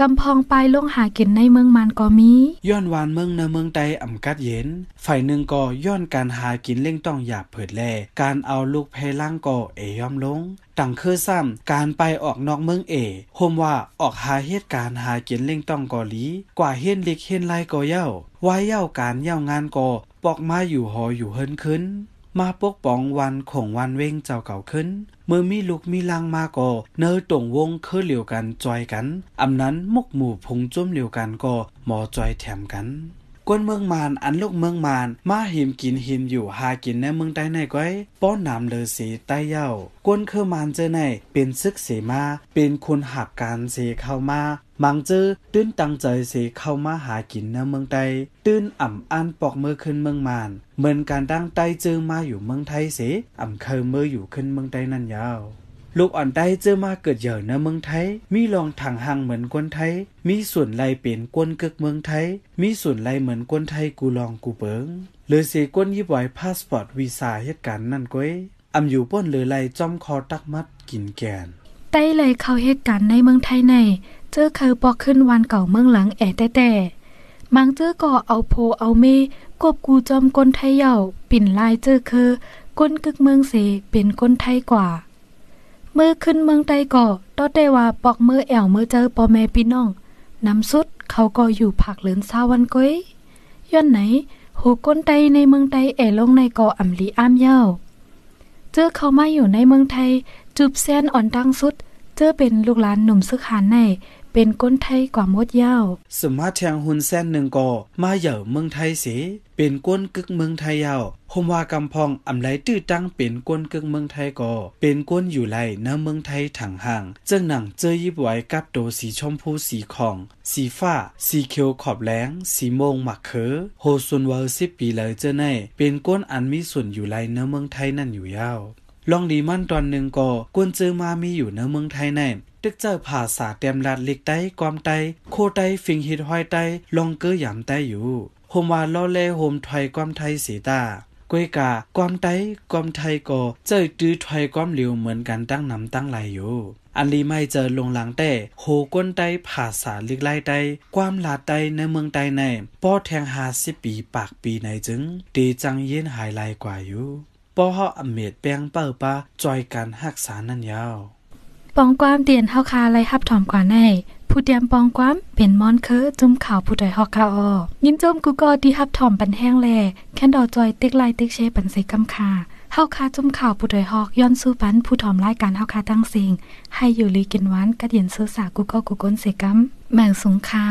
กำพองปลายลงหากินในเมืองมันก็มี ย้อนวานเมืองในเมืองใดอ่ำกัดเย็น ฝ่ายหนึ่งก็ย้อนการหากินเล่งต้องหยาบเผิดแล การเอาลูกเพล่างก็เอย่อมลงตังคือซ้ำการไปออกนอกเมืองเอโฮมว่าออกหาเหตุการณ์หากินเล่งต้องกอลี กว่าเฮียนเล็กเฮียนไรก็เย้าไว้เย้าการเย้างานก็ปอกมาอยู่หออยู่เฮินขึ้น มาปกป้องวันของวันเว้งเจ้าเก่าขึ้น เมื่อมีลูกมีลังมาก็เนอตรงวงคือเหลียวกันจอยกันอำนั้นมุกหมู่พงจุ้มเหลียวกันก็หมอจอยแถมกันกวนเมืองมานอันลูกเมืองมาน มาหิมกินหิมอยู่หากินในเมืองใต้ในก้อยป้อนน้ำเลอสีใต้เย้ากวนคือมานเจอในเป็นซึกเสมา เป็นคนหับการเสเข้ามา มังเจอตื้นตั้งใจเสเข้ามาหากินในเมืองไทยตื้นอ่ำอันปอกมือขึ้นเมืองมานเหมือนการดังไตเจอมาอยู่เมืองไทยเสอ่ำเคยมืออยู่ขึ้นเมืองไทยนั่นยาวลูกอ่อนได้เจอมาเกิดเหยื่อในเมืองไทย มีลองถังหังเหมือนคนไทย มีส่วนไลเป็นกวนกึกเมืองไทย มีส่วนไลเหมือนคนไทยกูลองกูเปิงเลยเสกวนยิบไหวพาสปอร์ตวีซ่าเหตุการณ์นั่นก้อยอำอยู่ป้นเลยไลจอมคอตักมัดกินแกนใต้เลยเข้าเหตุการณ์ในเมืองไทยใน เจอเคยปอกขึ้นวันเก่าเมืองหลังแอแต่แต่มังเจอก่อเอาโพเอาเมกบกูจอมก้นไทยเย่าปิ่นลายเจอคือก้นกึกเมืองเสเป็นก้นไทยกว่าเมื่อขึ้นเมืองไตก่อตอได้ว่าปอกมือแอวเมื่อเจอปอแม่พี่น้องน้ำสุดเขาก็อยู่ผักเหลือนซาวันก้อยย้อนไหนโหก้นไตในเมืองไตแอลงในก่ออำลีอ้ามเย้าเจอเขามาอยู่ในเมืองไทยจูบแซนอ่อนดังสุด เจอเป็นลูกหลานหนุ่มซึกหานใน เป็นก้นไทยกว่ามดยาวสมาแทงหุนแซนหนึ่งก่อมาเหย่อเมืองไทยเสเป็นก้นกึกเมืองไทยยาวหมว่ากำพองอำไลตื้อตั้งเป็นก้นกึกเมืองไทยก่อเป็นก้นอยู่ไลในเมืองไทยถังห่างเจ้าหนังเจอยิบไว้กับโตสีชมพูสีของ สีฟ้า สีเขียวขอบแหลงสีโมงหมักเขอโฮซุนเวอร์สิบปีเลยเจ้าในเป็นก้นอันมีส่วนอยู่ไลในเมืองไทยนั่นอยู่ยาวลองดีมันตอนหนึ่งก็กวนเจอมามีอยู่ในเมืองไทยแน่ ตึกเจอภาษาเต็มลัดล็กไต้ความไต้โคไต้ฟิงฮิดห้อยไต้ลองเกอหยำไต้อยู่โฮมว่าล่อเล่โฮมถอยความไทยสีตากวยกาความไต้ความไทยก็เจอตื้อถอยความเหลียวเหมือนกันตั้งนำตั้งไหลอยู่อันลีไม่เจอลงหลังแต่โหก้นไต้ภาษาลิกไล่ไต้ความลาไต้ในเมืองไต้ในป้อแทงหาสิปีปากปีในจึงเดจังเย็นหายลายกว่าอยู่ป้อเฮาอเมดแปงเปิปาจอยกันหักษานั่นยาว ปองความเตียนเฮาคาไลฮับถอมกว่าในผู้เตรียมปองความเป็นมอนเคอจุ่มข่าวผู้ใดฮอกคาออยินจมกูก็ดีฮับถอมปันแห้งแลแค่นดอจอยติ๊กไลติ๊กเชปันใส่กำคาเฮาคาจุ่มข่าวผู้ใดฮอกย้อนสู้ปันผู้ถอมรายการเฮาคาตั้งเสียงให้อยู่ลีกินหวานกระเดียนซื้อสากูก็กูก้นเสกัมแมงสงคา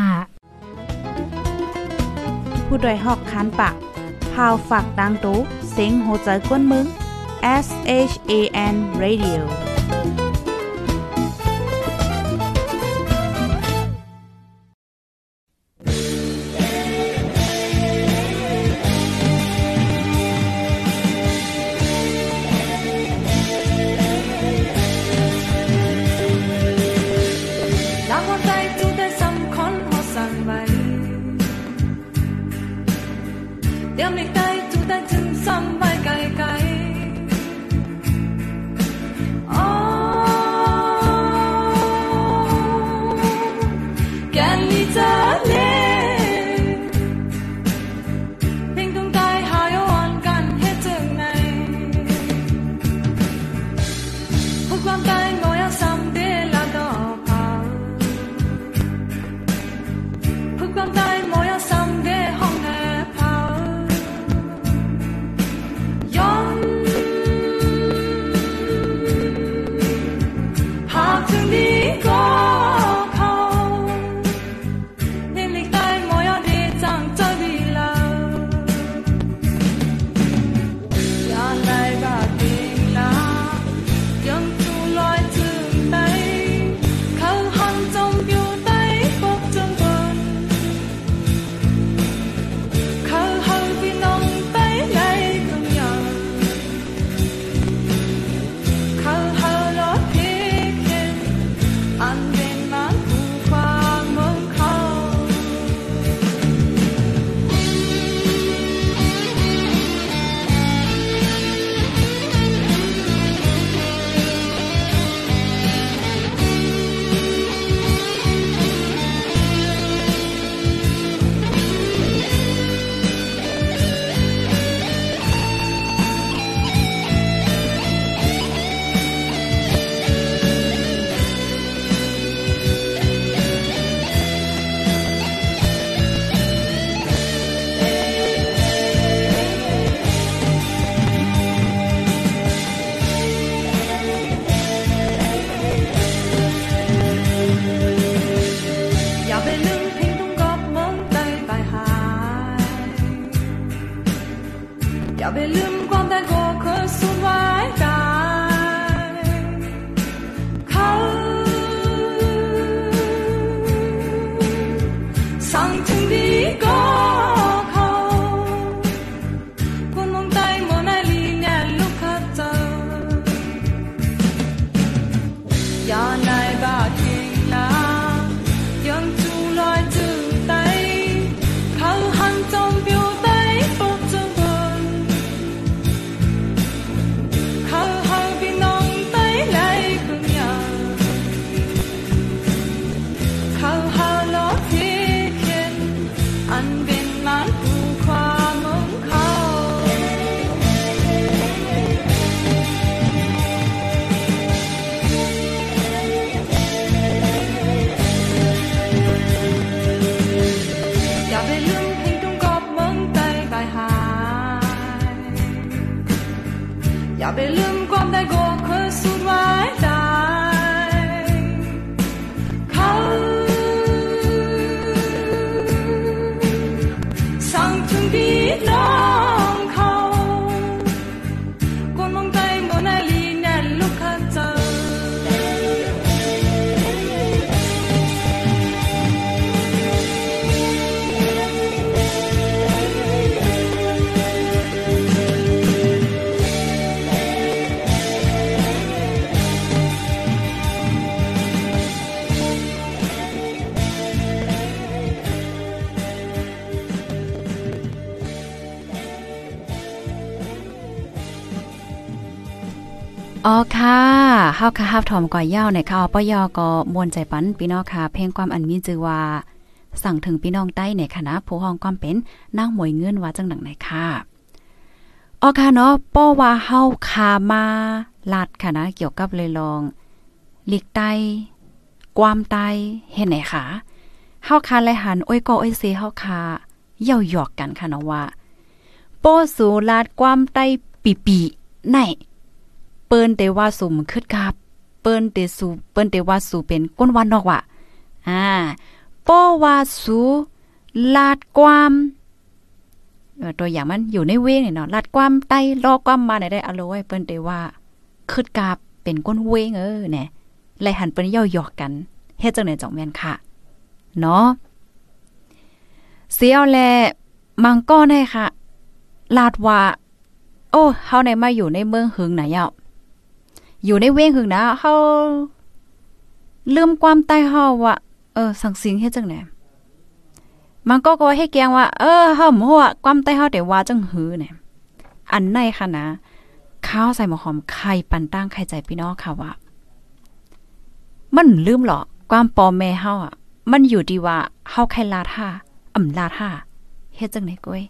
ผู้ดยหอกคานปากพาวฝากดังตู้เซ็งโหใจกวนมึง S H A N Radio อย่าไป อ๋อค่ะเฮาค่ะฮับถอมก่อยยาวในค่ะปยอก็มวนใจปันพี่น้องค่ะ เพลงความอันมีจือว่า สั่งถึงพี่น้องใต้ในคณะผู้ห้องความเป็นนางหมวยเงินว่าจังหนังไหนค่ะอ๋อค่ะเนาะป้อว่าเฮาคามาลาดค่ะนะ เกี่ยวกับเลยลองหลิกไตความไตเห็นไหนคะเฮาคาเลหันโอ้ยก็โอ้ยเซเฮาคาเย่าหยอกกันค่ะเนาะว่าโป้สูลาดความไตปีปีไหน ปิ้นเตว่าสูมขึ้นกับเปิ้นเตสูเปิ้นเตว่าสูเป็นก้นวันนอกว่ะอ่าป้อว่าสูลาดความตัวอย่างมันอยู่ในเวงเนี่ยเนาะลาดความไตรอความมาได้ได้อโลไว้เปิ้นเตว่าขึ้นกับเป็นก้นเวงเออแหน่ไลหันเปิ้นเย่าหยอกกันเฮ็ดจังไหนจ่องแม่นค่ะเนาะเสียวแลมังก็ได้ค่ะ ลาดว่า โอ้เฮาในมาอยู่ในเมืองหึงน่ะเย้า อยู่ในเว้งหึงนะเฮาลืมความใต้เฮาว่าเออสังสิงเฮ็ดจังได๋มันก็ก็ให้แกงว่า เออเฮาบ่ฮู้ว่าความใต้เฮาแต่ว่าจังหือเนี่ยอันในค่ะนะข้าวใส่หมอหอมไข่ปันตั้งไข่ใจพี่น้องค่ะว่า มันลืมหรอความปอแม่เฮาอะ มันอยู่ที่ว่าเฮาไข่ลาท่าอ่ำลาท่าเฮ็ดจังได๋ก้อย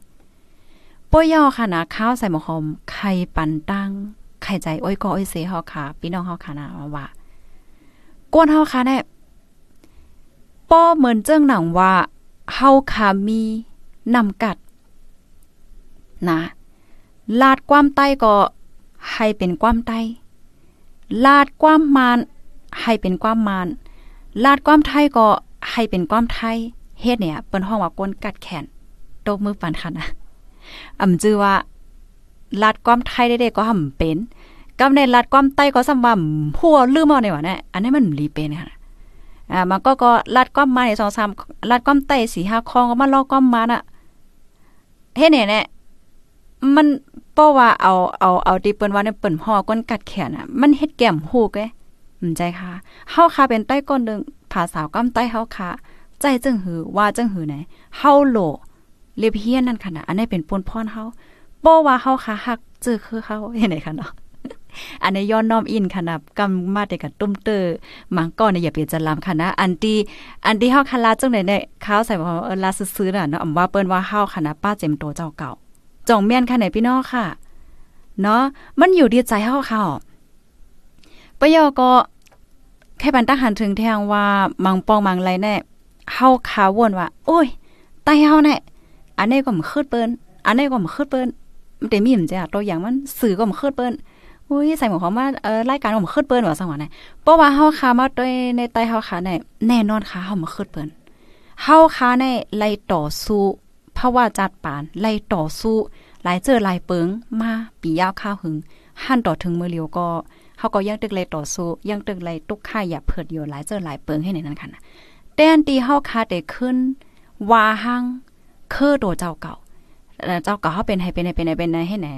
ป้อยอค่ะนะข้าวใส่หมอหอมไข่ปันตั้ง ไข่ใจอ้อยก็อ้อยเสเฮาค่ะพี่น้องเฮาค่ะนะว่าก้นเฮาค่ะแน่ป้อเหมือนเจ้งหนังว่าเฮาค่ะมีนำกัด นะลาดความใต้ก็ให้เป็นความใต้ลาดความมานให้เป็นความมานลาดความไทยก็ให้เป็นความไทยเฮ็ดเนี่ยเปิ้นห้องว่าก้นกัดแขนตบมือปันค่ะนะอำจือว่า ลาดความไทยได้ๆก็ห่ำเป็นกำในลาดความใต้ก็สำว่าหัวลืมเอาในว่านี่ยอันนี้มันรีเป็นค่ะอ่ามันก็ก็ลาดความมาใน2-3ลาดความใต้4-5คองก็มาลอกความมาน่ะเฮ็ดเนี่ยเนี่ยมันเพราะว่าเอาเอาเอาที่เปิ้นว่าเนี่ยเปิ้นห่อก้นกัดแขนอะมันเฮ็ดแก้มฮูกเอ้มใจค่ะเฮาค่ะเป็นใต้ก้นนึงภาษากำใต้เฮาค่ะใจจึงหือว่าจึงหือไหนเฮาโลเลียบเฮียนนั่นค่ะนะอันนี้เป็นปนพรเฮา บ่ว่าเฮาค่ะฮักเจอคือเฮาเห็นไหนคะเนาะอันนี้ย้อนน้อมอินค่ะนะกำมาแต่กับตุ้มเตอร์มังก้อนเนี่ยอย่าเปลี่ยนจะลำค่ะนะอันที่อันที่เฮาคาลาจังไหนเนี่ยข้าวใส่ว่าเออลาซื้อๆน่ะเนาะอำว่าเปิ้นว่าเฮาค่ะนะป้าเจมโตเจ้าเก่าจ่องแม่นค่ะไหนพี่น้องค่ะ เนาะมันอยู่ที่ใจเฮาค่ะปยอก็แค่ปันตั้งหันถึงแทงว่ามังปองมังไรแน่เฮาขาวนว่า โอ้ยไตเฮาแน่อันนี้ก็มคืดเปิ้นอันนี้ก็มคืดเปิ้น มันแต่มีมจ้ะตัวอย่างมันสื่อก็มคืดเปิ้นอุ้ยใส่หมวกความว่าเออรายการผมเคืดเปิ้นว่าสังว่าไหนเพราะว่าเฮาขามาด้วยในไตเฮาขาในแน่นอนค่ะเฮามาเคืดเปิ้นเฮาขาในไล่ต่อสู้เพราะว่าจัดปานไล่ต่อสู้หลายเจอหลายเปิงมาปียาวข้าวหึงหั่นต่อถึงมือเลียวก็เฮาก็ยังตึกไล่ต่อสู้ยังตึกไล่ตุกค่ายอย่าเพิดอยู่หลายเจอหลายเปิงให้ในนั้นค่ะนแต่อันตีเฮาคาได้ขึ้นว่าหังคือโดเจ้าเก่า เจ้าเก่าเฮาเป็นให้เป็นให้เป็นให้เป็นให้ไหน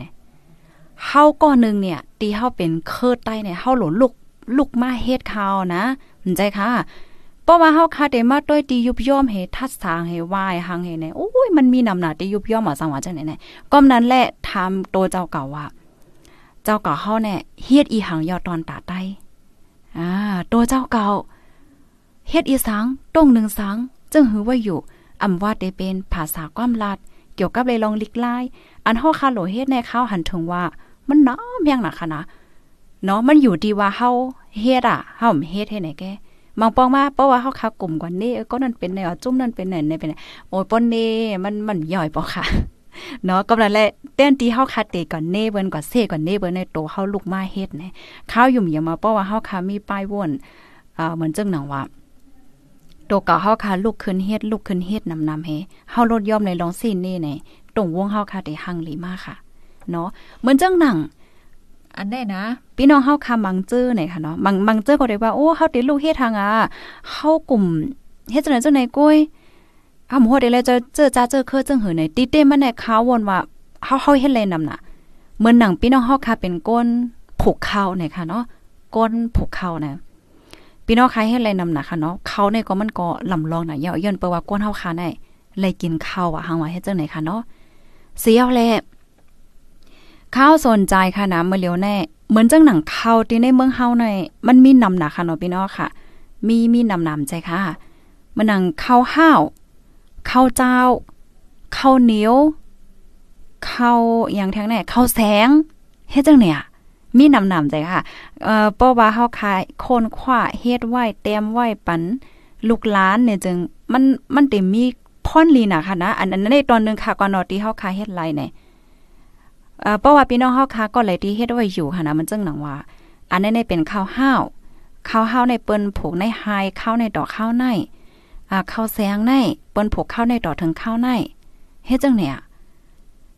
เฮาก้อนนึงเนี่ยตีเฮาเป็นเคอใต้เนี่ยเฮาหลนลุกลุกมาเฮ็ดข่าวนะมันใจค่ะเพราะว่าเฮาคาได้มาด้วยตียุบย่อมให้ทัดสางให้วายหังให้ไหนโอ้ยมันมีนำหน้าตียุบย่อมมาสังว่าจังไหนๆก้อมนั้นแหละทำตัวเจ้าเก่าว่าเจ้าเก่าเฮาเนี่ยเฮ็ดอีหังยอดตอนตาใต้อ่าตัวเจ้าเก่าเฮ็ดอีสังต้งหนึ่งสังจึงหือว่าอยู่อำว่าได้เป็นภาษาความลัด เกี่ยวกับเลยลองลิกไล่อันเฮาคาโหลเฮ็ดในข้าวหันถึงว่า มันน้อมยังหนักค่ะนะเนาะมันอยู่ดีว่าเฮาเฮ็ดอะเฮาเฮ็ดให้ไหนแกบางปองมาเพราะว่าเฮาคากลุ่มกว่านี้เออก็นั่นเป็นแนวจุ้มนั่นเป็นไหนในเป็นโอ้ยปนนี้มันมันย่อยปอค่ะเนาะก็นั่นแหละเต้นที่เฮาคาเตก่อนเน่เบิ่นก่อนเซก่อนเน่เบิ่นในโตเฮาลูกมาเฮ็ดนะข้าวยุ่มอย่ามาเพราะว่าเฮาคามีป้ายวนอ่าเหมือนจังหนังว่า โตเก่าเฮาคาลูกขึ้นเฮ็ดลูกขึ้นเฮ็ดนำนำเฮเฮาลดย่อมในลองซีนนี่ในตรงวงเฮาคาเตหังหลีมาค่ะเนาะเหมือนจังหนัง อันแน่นะพี่น้องเฮาคามังเจอไหนค่ะเนาะมังมังเจอก็ได้ว่าโอ้เฮาติลูกเฮ็ดทางอะเฮากลุ่มเฮ็ดจังได๋จังไหนก้อยอำหัวได้แล้วจะเจอจ้าเจอเคอจังหือไหนติเต้มันแน่ขาววนว่าเฮาเฮาเฮ็ดแลนำน่ะเหมือนหนังพี่น้องเฮาคาเป็นก้นผูกข้าวเนี่ยค่ะเนาะก้นผูกข้าวนะ พี่น้องคาเฮ็ดแลนำน่ะค่ะเนาะเขาเนี่ยก็มันก็ลำลองน่ะย่อย้อนเปว่าก้นเฮาคาได้เลยกินข้าวอะหังว่าเฮ็ดจังไหนค่ะเนาะเสียวแลข้าวสนใจค่ะนะเมื่อเลียวแน่เหมือนจังหนังเข้าที่ในเมืองเฮาหน่อยมันมีนำหนักค่ะเนาะพี่น้องค่ะ มีมีนำนำใจค่ะมันหนังข้าวห้าวข้าวเจ้าข้าวเหนียวข้าวอย่างแท้งแน่ข้าวแสงเฮ็ดจังเนี่ย มีนำนำใจค่ะ เอ่อเพราะว่าเฮาขายโคนขว้าเฮ็ดไว้เตรียมไว้ปันลูกหลานเนี่ยจึงมันมันได้มีพรลีน่ะค่ะนะ อันนั้นในตอนนึงค่ะก่อนนอที่เฮาขายเฮ็ดไรเนี่ยเอ่อเพราะว่าพี่น้องเฮาคาก็เลยที่เฮ็ดไว้อยู่ค่ะนะมันจึงหนังว่า อันนี้นเป็นข้าวห้าวข้าวห้าวในเปิ้นผูกในไฮข้าวในดอกข้าวในอ่าข้าวแสงในเปิ้นผูกข้าวในดอกถึงข้าวในเฮ็ดจังเนี่ย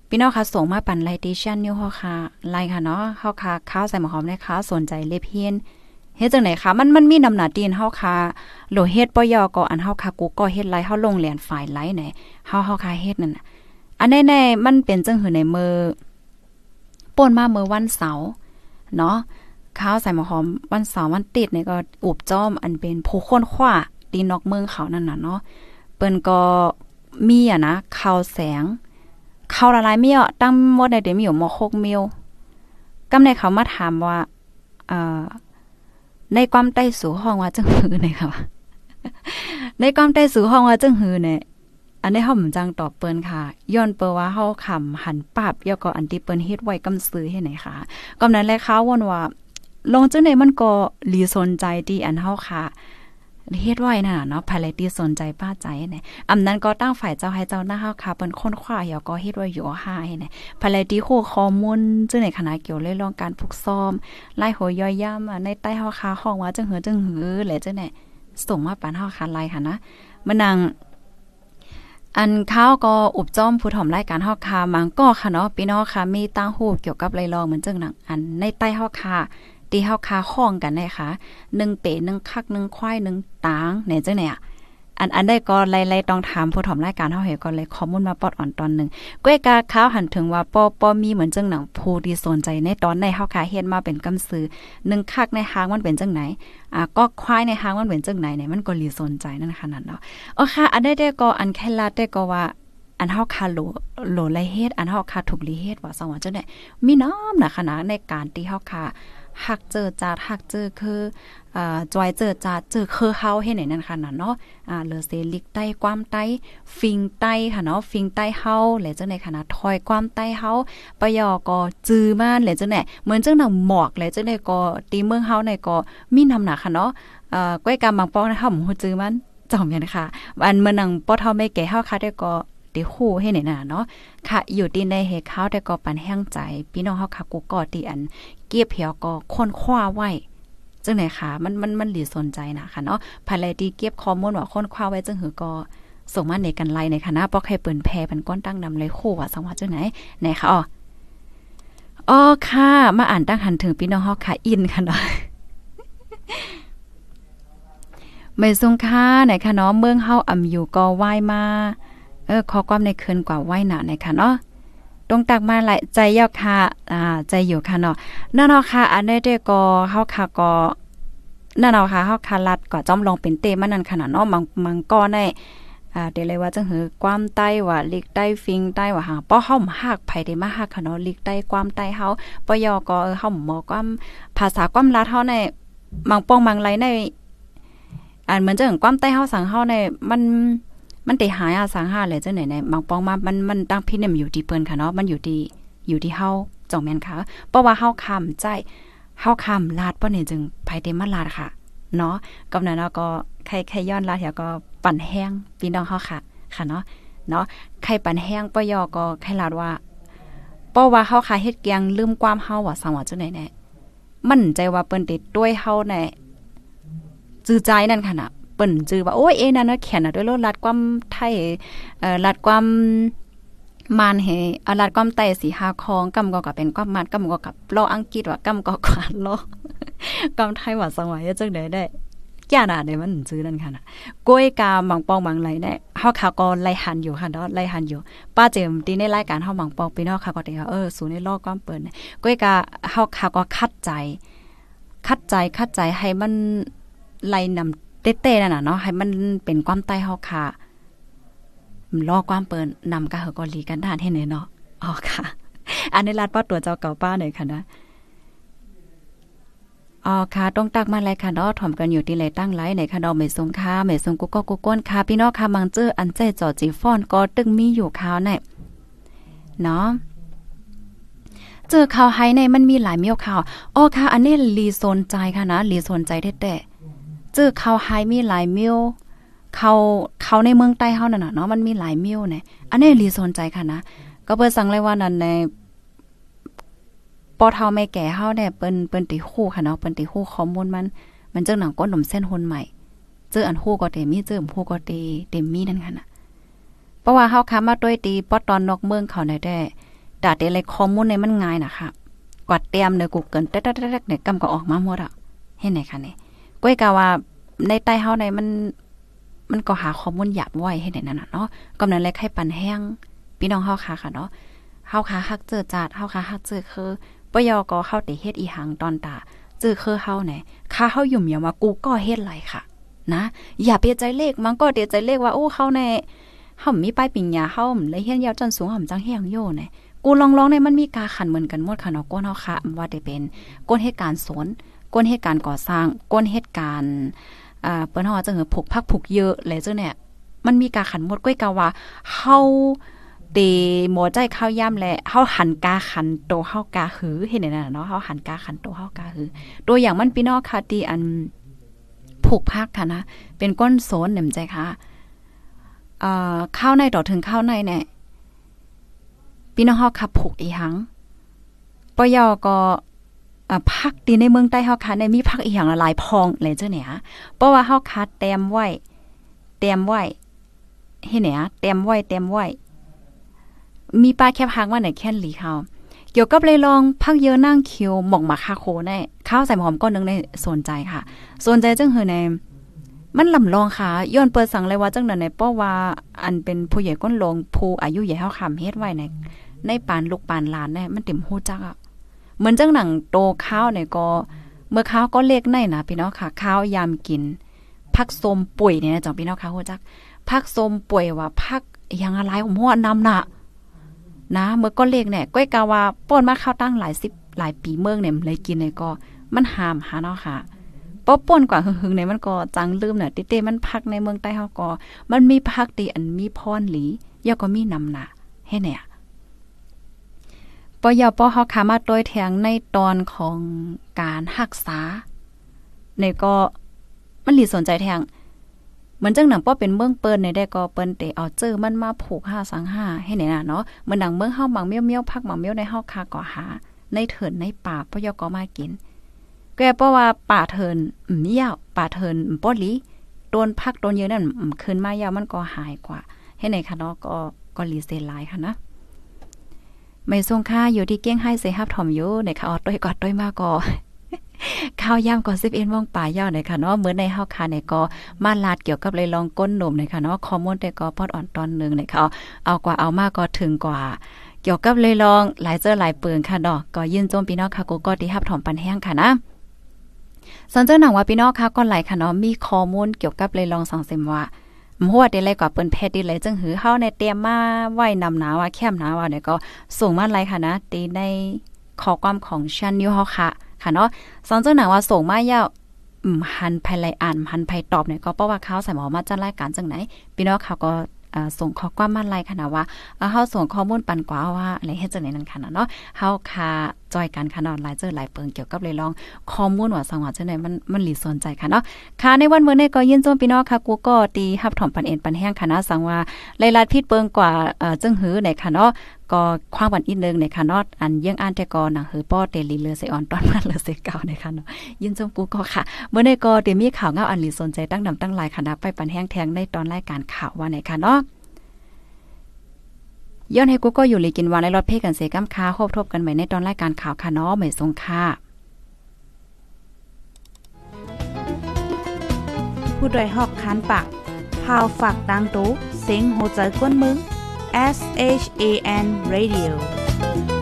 พี่น้องคะส่งมาปั่นไลดิชันนิวฮาค่ะไลค่ะเนาะเฮาค่ะข้าวใส่หมอหอมนข้าวสนใจเลเพียนเฮ็ดจังไหนคะมันมันมีนำหนาตีนเฮาค่ะโหลเฮ็ดปยอก็อันเฮาค่ะกูก็เฮ็ดไลเฮาลงเหรียนฝ่ายไลไหนเฮาเฮาค่ะเฮ็ดนั่นน่ะอันแน่ๆมันเป็นจังหือในมือป่นมาเมื่อวันเสาร์เนาะข้าวใส่หมอหอมวันเสาร์วันติดเนี่ยก็อุบจ้อมอันเป็นผู้คนขว้าตีนอกเมืองเขานั่นน่ะเนาะเปิ้นก็มีอะนะข้าวแสง เขาละลายเมียวตั้งหมดในเดี๋ยวมีอยู่มอ6มิลกำในเขามาถามว่าเอ่อในความใต้สู่ห้องว่าจังหือเนี่ยค่ะในความใต้สู่ห้องว่าจังหือเนี่ยอันนี้เฮาหมจังตอบเปิ้นค่ะ ย้อนเปิ้ว่าเฮาคำหันปรับยอก็อันที่เปิ้นเฮ็ดไว้กำซื้อให้ไหนค่ะกำนั้นแลค่ะวนว่าลงจังได๋มันก็ลีสนใจที่อันเฮาค่ะ เฮ็ดไว้น่ะเนาะภายไลที่สนใจป้าใจเนี่ยอำนั้นก็ตั้งฝ่ายเจ้าให้เจ้าหน้าเฮาค่ะเปิ้นค้นคว้าเหี่ยวก็เฮ็ดไว้อยู่หาให้เนี่ยภายไลที่โคข้อมูลจังในคณะเกี่ยวเรื่องการฝึกซ้อมไล่โหย่อยย่ำในใต้เฮาค่ะห้องว่าจังหือจังหือแหละจังได๋ส่งมาปานเฮาค่ะไล่ค่ะนะมันนางอันข้าวก็อุบจ้อมผู้ถ่อมรายการฮอกคามังก็ค่ะเนาะพี่น้องค่ะมีตั้งหูเกี่ยวกับไรลองเหมือนจังหนังอันในใต้ฮอกคา ตีเฮาคาข้องกันนะคะ1เป๋1คัก1ควาย1ตางเนี่ยจังเนี่ยอันอันได้ก็ไล่ๆต้องถามผู้ถอมรายการเฮาเฮก็เลยข้อมูลมาปอดอ่อนตอนนึงก้วยกาข้าวหันถึงว่าปอปอมีเหมือนจังหนังผู้ที่สนใจในตอนในเฮาคาเฮ็ดมาเป็นกำซื้อ1คักในหางมันเป็นจังไหนอ่าก็ควายในหางมันเป็นจังไหนเนี่ยมันก็ลีสนใจนั่นขนาดเนาะอ๋อค่ะ อันได้ได้ก็อันแค่ลาได้ก็ว่าอันเฮาคาโลโลไลเฮ็ดอันเฮาคาถูกลีเฮ็ดว่าสว่าจังได๋มีน้อมนะขนาดในการที่เฮาคา หักเจอจาดหักเจอคืออ่าจอยเจอจาดเจอคือเฮาเฮ็ดไหนนั่นค่ะเนาะอ่าเลอเซลิกใต้ความใต้ฟิงใต้ค่ะเนาะฟิงใต้เฮาแหละจังได๋ค่ะนะถอยความใต้เฮาปยอก็จื้อมาแหละจังได๋เหมือนจังหนังหมอกแหละจังได๋ก็ตีเมืองเฮาในก็มีนำหนักค่ะเนาะเอ่อก้อยกำบางปองนะเฮาบ่ฮู้จื้อมันจอมยันค่ะอันเมื่อนังป้อเท่าไม่แก่เฮาค่ะได้ก็ ติฮู้ให้ไหนน่ะเนาะค่ะอยู่ที่ในเฮข้าวแต่ก็ปันแห้งใจพี่น้องเฮาค่ะกูก็ตีอัน เกียบเหี่ยวก็ค้นคว้าไว้จังไหนค่ะมันมันมันหลีสนใจนะค่ะเนาะภายไลที่เก็บข้อมูลว่าค้นคว้าไว้จังหือก็ส่งมาในกันไลในคณะปอกให้เปิ้นแพเป็นก้อนตั้งนำเลยคู่ว่าสังว่าจังไหนไหนค่ะอ๋ออ๋อค่ะ มาอ่านตั้งหันถึงพี่น้องเฮาค่ะ อินค่ะเนาะไม่ทรงค่าไหนค่ะเนาะเมืองเฮาอ่ำอยู่ก็ไหว้มา เออขอความในคืนกว่าไหว้หนาไหนค่ะเนาะตรงตักมาหลายใจยอกค่ะอ่าใจอยู่ค่ะเนาะนั่นเนาะค่ะ อันนี้เด้ก็เฮาค่ะก็นั่นเนาค่ะเฮาค่ะลัดก็จ้อมลองเป็นเตมันนั่นขนาดเนาะมังมังก็ได้อ่าเดี๋ยวเลยว่าจังหือความใต้ว่าลิกใต้ฟิงใต้ว่าหาป้อเฮาฮักไผได้มาฮักค่ะเนาะลิกใต้ความใต้เฮาปยอก็เฮาหมอความภาษาความลาดเฮาในมังป้องมังไรในอันเหมือนจังความใต้เฮาสังเฮาในมัน มันติหายอาสังหาเลยเจังไหนในบางปองมามันมันตั้งพิเนี่ยอยู่ที่เปิ้นค่ะเนาะมันอยู่ที่อยู่ที่เฮาจ่องแม่นค่ะเพราะว่าเฮาคำใจเฮาคำลาดป้อนี่จึงไผเต็มมาลาดค่ะเนาะกำนั้นเราก็ใครใครย้อนลาดเหี่ยก็ปั่นแห้งพี่น้องเฮาค่ะ ค่ะเนาะเนาะไข่ปั่นแห้งปยอก็ไข่ลาดว่าป้อว่าเฮาคาเฮ็ดแกงลืมความเฮาว่าสังว่าจังได๋แน่มั่นใจว่าเปิ้นติดด้วยเฮาแน่จือใจนั่นค่ะนะ เปิ้นจื้อว่าโอ้ยเอ้นั่นน่ะแขนน่ะด้วยรถลัดความไทยเอ่อลัดความมานเฮอาลัดความไตสีหาคองกำก็กับเป็นความมานกำก็กับลออังกฤษว่ากำก็กวาดลอกำไทยว่าสังว่าจังได๋ได้แก่น่ะได้มันจื้อนั่นค่ะน่ะกล้วยกาบางปองบางไหลได้เฮาขาก็ไล่หันอยู่ค่ะเนาะไล่หันอยู่ ป้าเจมตีในรายการเฮาบางปองพี่น้องค่ะก็ได้เออสูในลอกความเปิ้นกล้วยกาเฮาขาก็คัดใจ คัดใจคัดใจให้มันไล่นำ เต้ๆนั่นน่ะเนาะให้มันเป็นความใต้เฮาค่ะรอความเปิ้นนำกะเฮาก็ลีกันด้านให้เนาะอ๋อค่ะ อันนี้ลาดป้าตัวเจ้าเก่าป้าหน่อยค่ะนะอ๋อค่ะต้องตักมาเลยค่ะเนาะถ่อมกันอยู่ที่ไหนตั้งไลในค่ะเนาะเมสงค่ะเมสงกุกก็กุก้นค่ะ พี่น้องค่ะมังเจออันใจจอจีฟอนก็ตึงมีอยู่ข่าวเนี่ยเนาะเจอข่าวไฮในมันมีหลายเมียวข่าวอ๋อค่ะ อันนี้ลีโซนใจค่ะนะลีโซนใจแท้ๆ จอข่าไฮมีหลายเมียวเขาเขาในเมืองใต้เฮานั่นน่ะเนาะมันมีหลายเมียวเนี่ยอันนี้ลีโซนใจค่ะนะก็เปิ้นสั่งเลยว่านั่นในปอเฒ่าแม่แก่เฮาเนี่ยเปิ้นเปิ้นติฮู้ค่ะเนาะเปิ้นติฮู้ข้อมูลมัน มันจังหนังก้นหนมเส้นหนใหม่เจออันฮู้ก็เตมีเจอฮู้ก็เตเต็มมีนั่นค่ะน่ะเพราะว่าเฮาค้ามาด้วยตีปอตอนนอกเมืองเขาได้ได้ดาเตเลยข้อมูลในมันง่ายนะคะกว่าเตรียมในกูเกิลแต๊กๆๆเนี่ยกำก็ออกมาหมดอะเห็นไหนคะเนี่ย ก้อยกะว่าในใต้เฮาในมัน มันก็หาข้อมูลหยาบไว้ให้ได้นั่นน่ะเนาะกำนั้นเลยไข่ปันแห้งพี่น้องเฮาค่ะค่ะเนาะเฮาค่ะฮักเจอจาดเฮาค่ะฮักเจอคือปยอก็เข้าติเฮ็ดอีหังตอนตาจื้อคือเฮาไหนค่าเฮายุ่มอย่าว่ากูก็เฮ็ดไรค่ะ นะ อย่าเปียใจเลขมันก็เตียใจเลขว่าโอ้เฮาแน่เฮามีป้ายปิญญาเฮาเลยเฮียนยาวจนสูงห่ำจังแฮงโยไหนกูลองร้องในมันมีกาขันเหมือนกันหมดค่ะเนาะก้นเฮาค่ะว่าได้เป็นก้นเหตุการณ์สน ก้นเหตุการณ์ก่อสร้าง ก้นเหตุการณ์อ่าเปิ้นฮาจะเหือผูกพักผูกเยอะเลยจังเนี่ย มันมีกาขันหมดก้อยกาว่าเฮาเตหมอใจข้าวย่ำและเฮาหันกาขันโตเฮากาหือเห็นไหนนะเนาะเฮาหันกาขันโตเฮากาหือ ตัวอย่างมันพี่นองค่ะที่อันผูกพักค่ะนะเป็นก้นโซนเนี่ยใจค่ะเอ่อข้าวในต่อถึงข้าวในเนี่ยพี่น้องเฮาขับผูกอีหังปยอก็ พักดีในเมืองใต้เฮาค่ะในมีพักอีหยังหลายพองเลยเจ้าเนี่ยเพราะว่าเฮาคัดเต็มไว้เต็มไว้เฮ็ดเนี่ยเต็มไว้เต็มไว้ มีป้าแคบหางว่าไหนแค่นหลีเขาเกี่ยวกับเลยลองพักเยอะนั่งคิวหมอกมาคาโคในข้าวใส่หอมก้อนนึงในสนใจค่ะ สนใจจังเฮอในมันลำลองค่ะย้อนเปิดสั่งเลยว่าจังนั้นในเพราะว่าอันเป็นผู้ใหญ่ก้นลงผู้อายุใหญ่เฮาคำเฮ็ดไว้ในในปานลูกปานหลานเนี่ยมันเต็มฮู้จักอะ เหมือนจังหนังโตข้าวเนี่ยก็ เมื่อข้าวก็เล็กในนะพี่น้องค่ะ ข้าวยามกินพักสมป่วยเนี่ยจังพี่น้องค่ะฮู้จักพักสมป่วยว่าพักย่างอะไรผมว่านำน่ะนะเมื่อก็เล็กเนี่ยก้อยกาว่าป้นมาข้าวตั้งหลายสิบหลายปีเมืองเนี่ยเลยกินเนี่ยก็มันหามหาเนาะค่ะป้อป่นกว่าหึงๆเนี่ยมันก็จังลืมเนี่ยเต้มันพักในเมืองใต้เฮาก็มันมีพักดีอันมีพรหลียาก็มีนำหนาให้เนี่ย ปอยอปอเฮาขามาโดยแทงในตอนของการรักษาในก็มันหลีสนใจแทงเหมือนจังหนังป้อเป็นเมืองเปิ้นในได้ก็เปิ้นเตเอาเจอมันมาผูกห้าสังห้าให้ไหนน่ะเนาะมือนหนังเมืองเฮาหมังเมี้ยวเมี้ยวพักหมังเมี้ยวในเฮาคาก่อหา ในเถินในป่าปอยก็มากิน แกเพราะว่าป่าเถินอืมยาวป่าเถินป้อหลีโดนพักโดนเยอะนั่นคืนมายาวมันก็หายกว่า ให้ไหนคะเนาะก็ก็รีเซลายค่ะนะ ไม่ทรงค่าอยู่ที่เกี้ยงให้เสฮับถ่อมอยู่ในค่ะออดด้วยกอดด้วยมาก็ข้าวย่ำก็สิบเอ็นว่องป่าย่าในค่ะเนาะเหมือนในเฮาค่ะในก็มาลาดเกี่ยวกับเลยลองก้นหนุ่มในค่ะเนาะคอมมอนแต่ก็พอดอ่อนตอนหนึ่งในค่ะเอากว่าเอามากก็ถึงกว่า เกี่ยวกับเลยลองหลายเจอหลายปืนค่ะเนาะก็ยื่นโจมพี่น้องค่ะกูก็ที่ฮับถอมปันแห้งค่ะนะสนเจอหนังว่าพี่น้องค่ะก็หลายค่ะเนาะมีข้อมูลเกี่ยวกับเลยลองสังเสมว่า หัวได้เลยกว่าเปิ้นแพทย์ดีเลยจึงหือเฮาในเตรียมมาไว้นำหนาว่าแคมหนาว่าเนี่ยก็ส่งมาไลค่ะนะตีในข้อความของชันยูเฮาค่ะ ค่ะเนาะสองเจ้าหนังว่าส่งมายาวหันภายไลอ่านหันภายตอบเนี่ยก็เพราะว่าเขาใส่หมอมาจัดรายการจังไหนพี่น้องเขาก็ ส่งข้อความมาไลค่ะนะว่าเฮาส่งข้อมูลปันกว่าว่าอะไรเฮ็ดจังได๋นั่นค่ะเนาะเฮาค่ะจอยกันค่ะเนาะหลายเจอหลายเปิงเกี่ยวกับเลยลองข้อมูลว่าสังว่าจังได๋มันมันหลีสนใจค่ะเนาะค่ะในวันมื้อนี้ก็ยินโจมพี่น้องค่ะกูก็ตีรับถอมปันเอ็นปันแห้งค่ะนะสังว่าหลายๆพิษเปิงกว่าเอ่อจึงหือในค่ะเนาะ ก็ความบันอีกนึงในค่ะนาะอันเยี่ยงอ่านแต่ก็หนังหือป้อเตลีเลือเสออนตอนมาเลือเสเก่าในค่ะเนาะยินจมกูก็ค่ะ เมื่อในก็เดี๋ยวมีข่าวเงาอันหลีสนใจตั้งนำตั้งหลายคณะไปปันแห้งแทงในตอนรายการข่าวว่าในค่ะเนาะย้อนให้กูก็อยู่ลีกินวานในรถเพ่กันเสกัมค้าคบทบกันใหม่ในตอนรายการข่าวค่ะเนาะไม่ทรงค่ะผู้ดยหอกคันปากพาวฝากดังตู้เสียงโหใจกวนมึง S H A N Radio.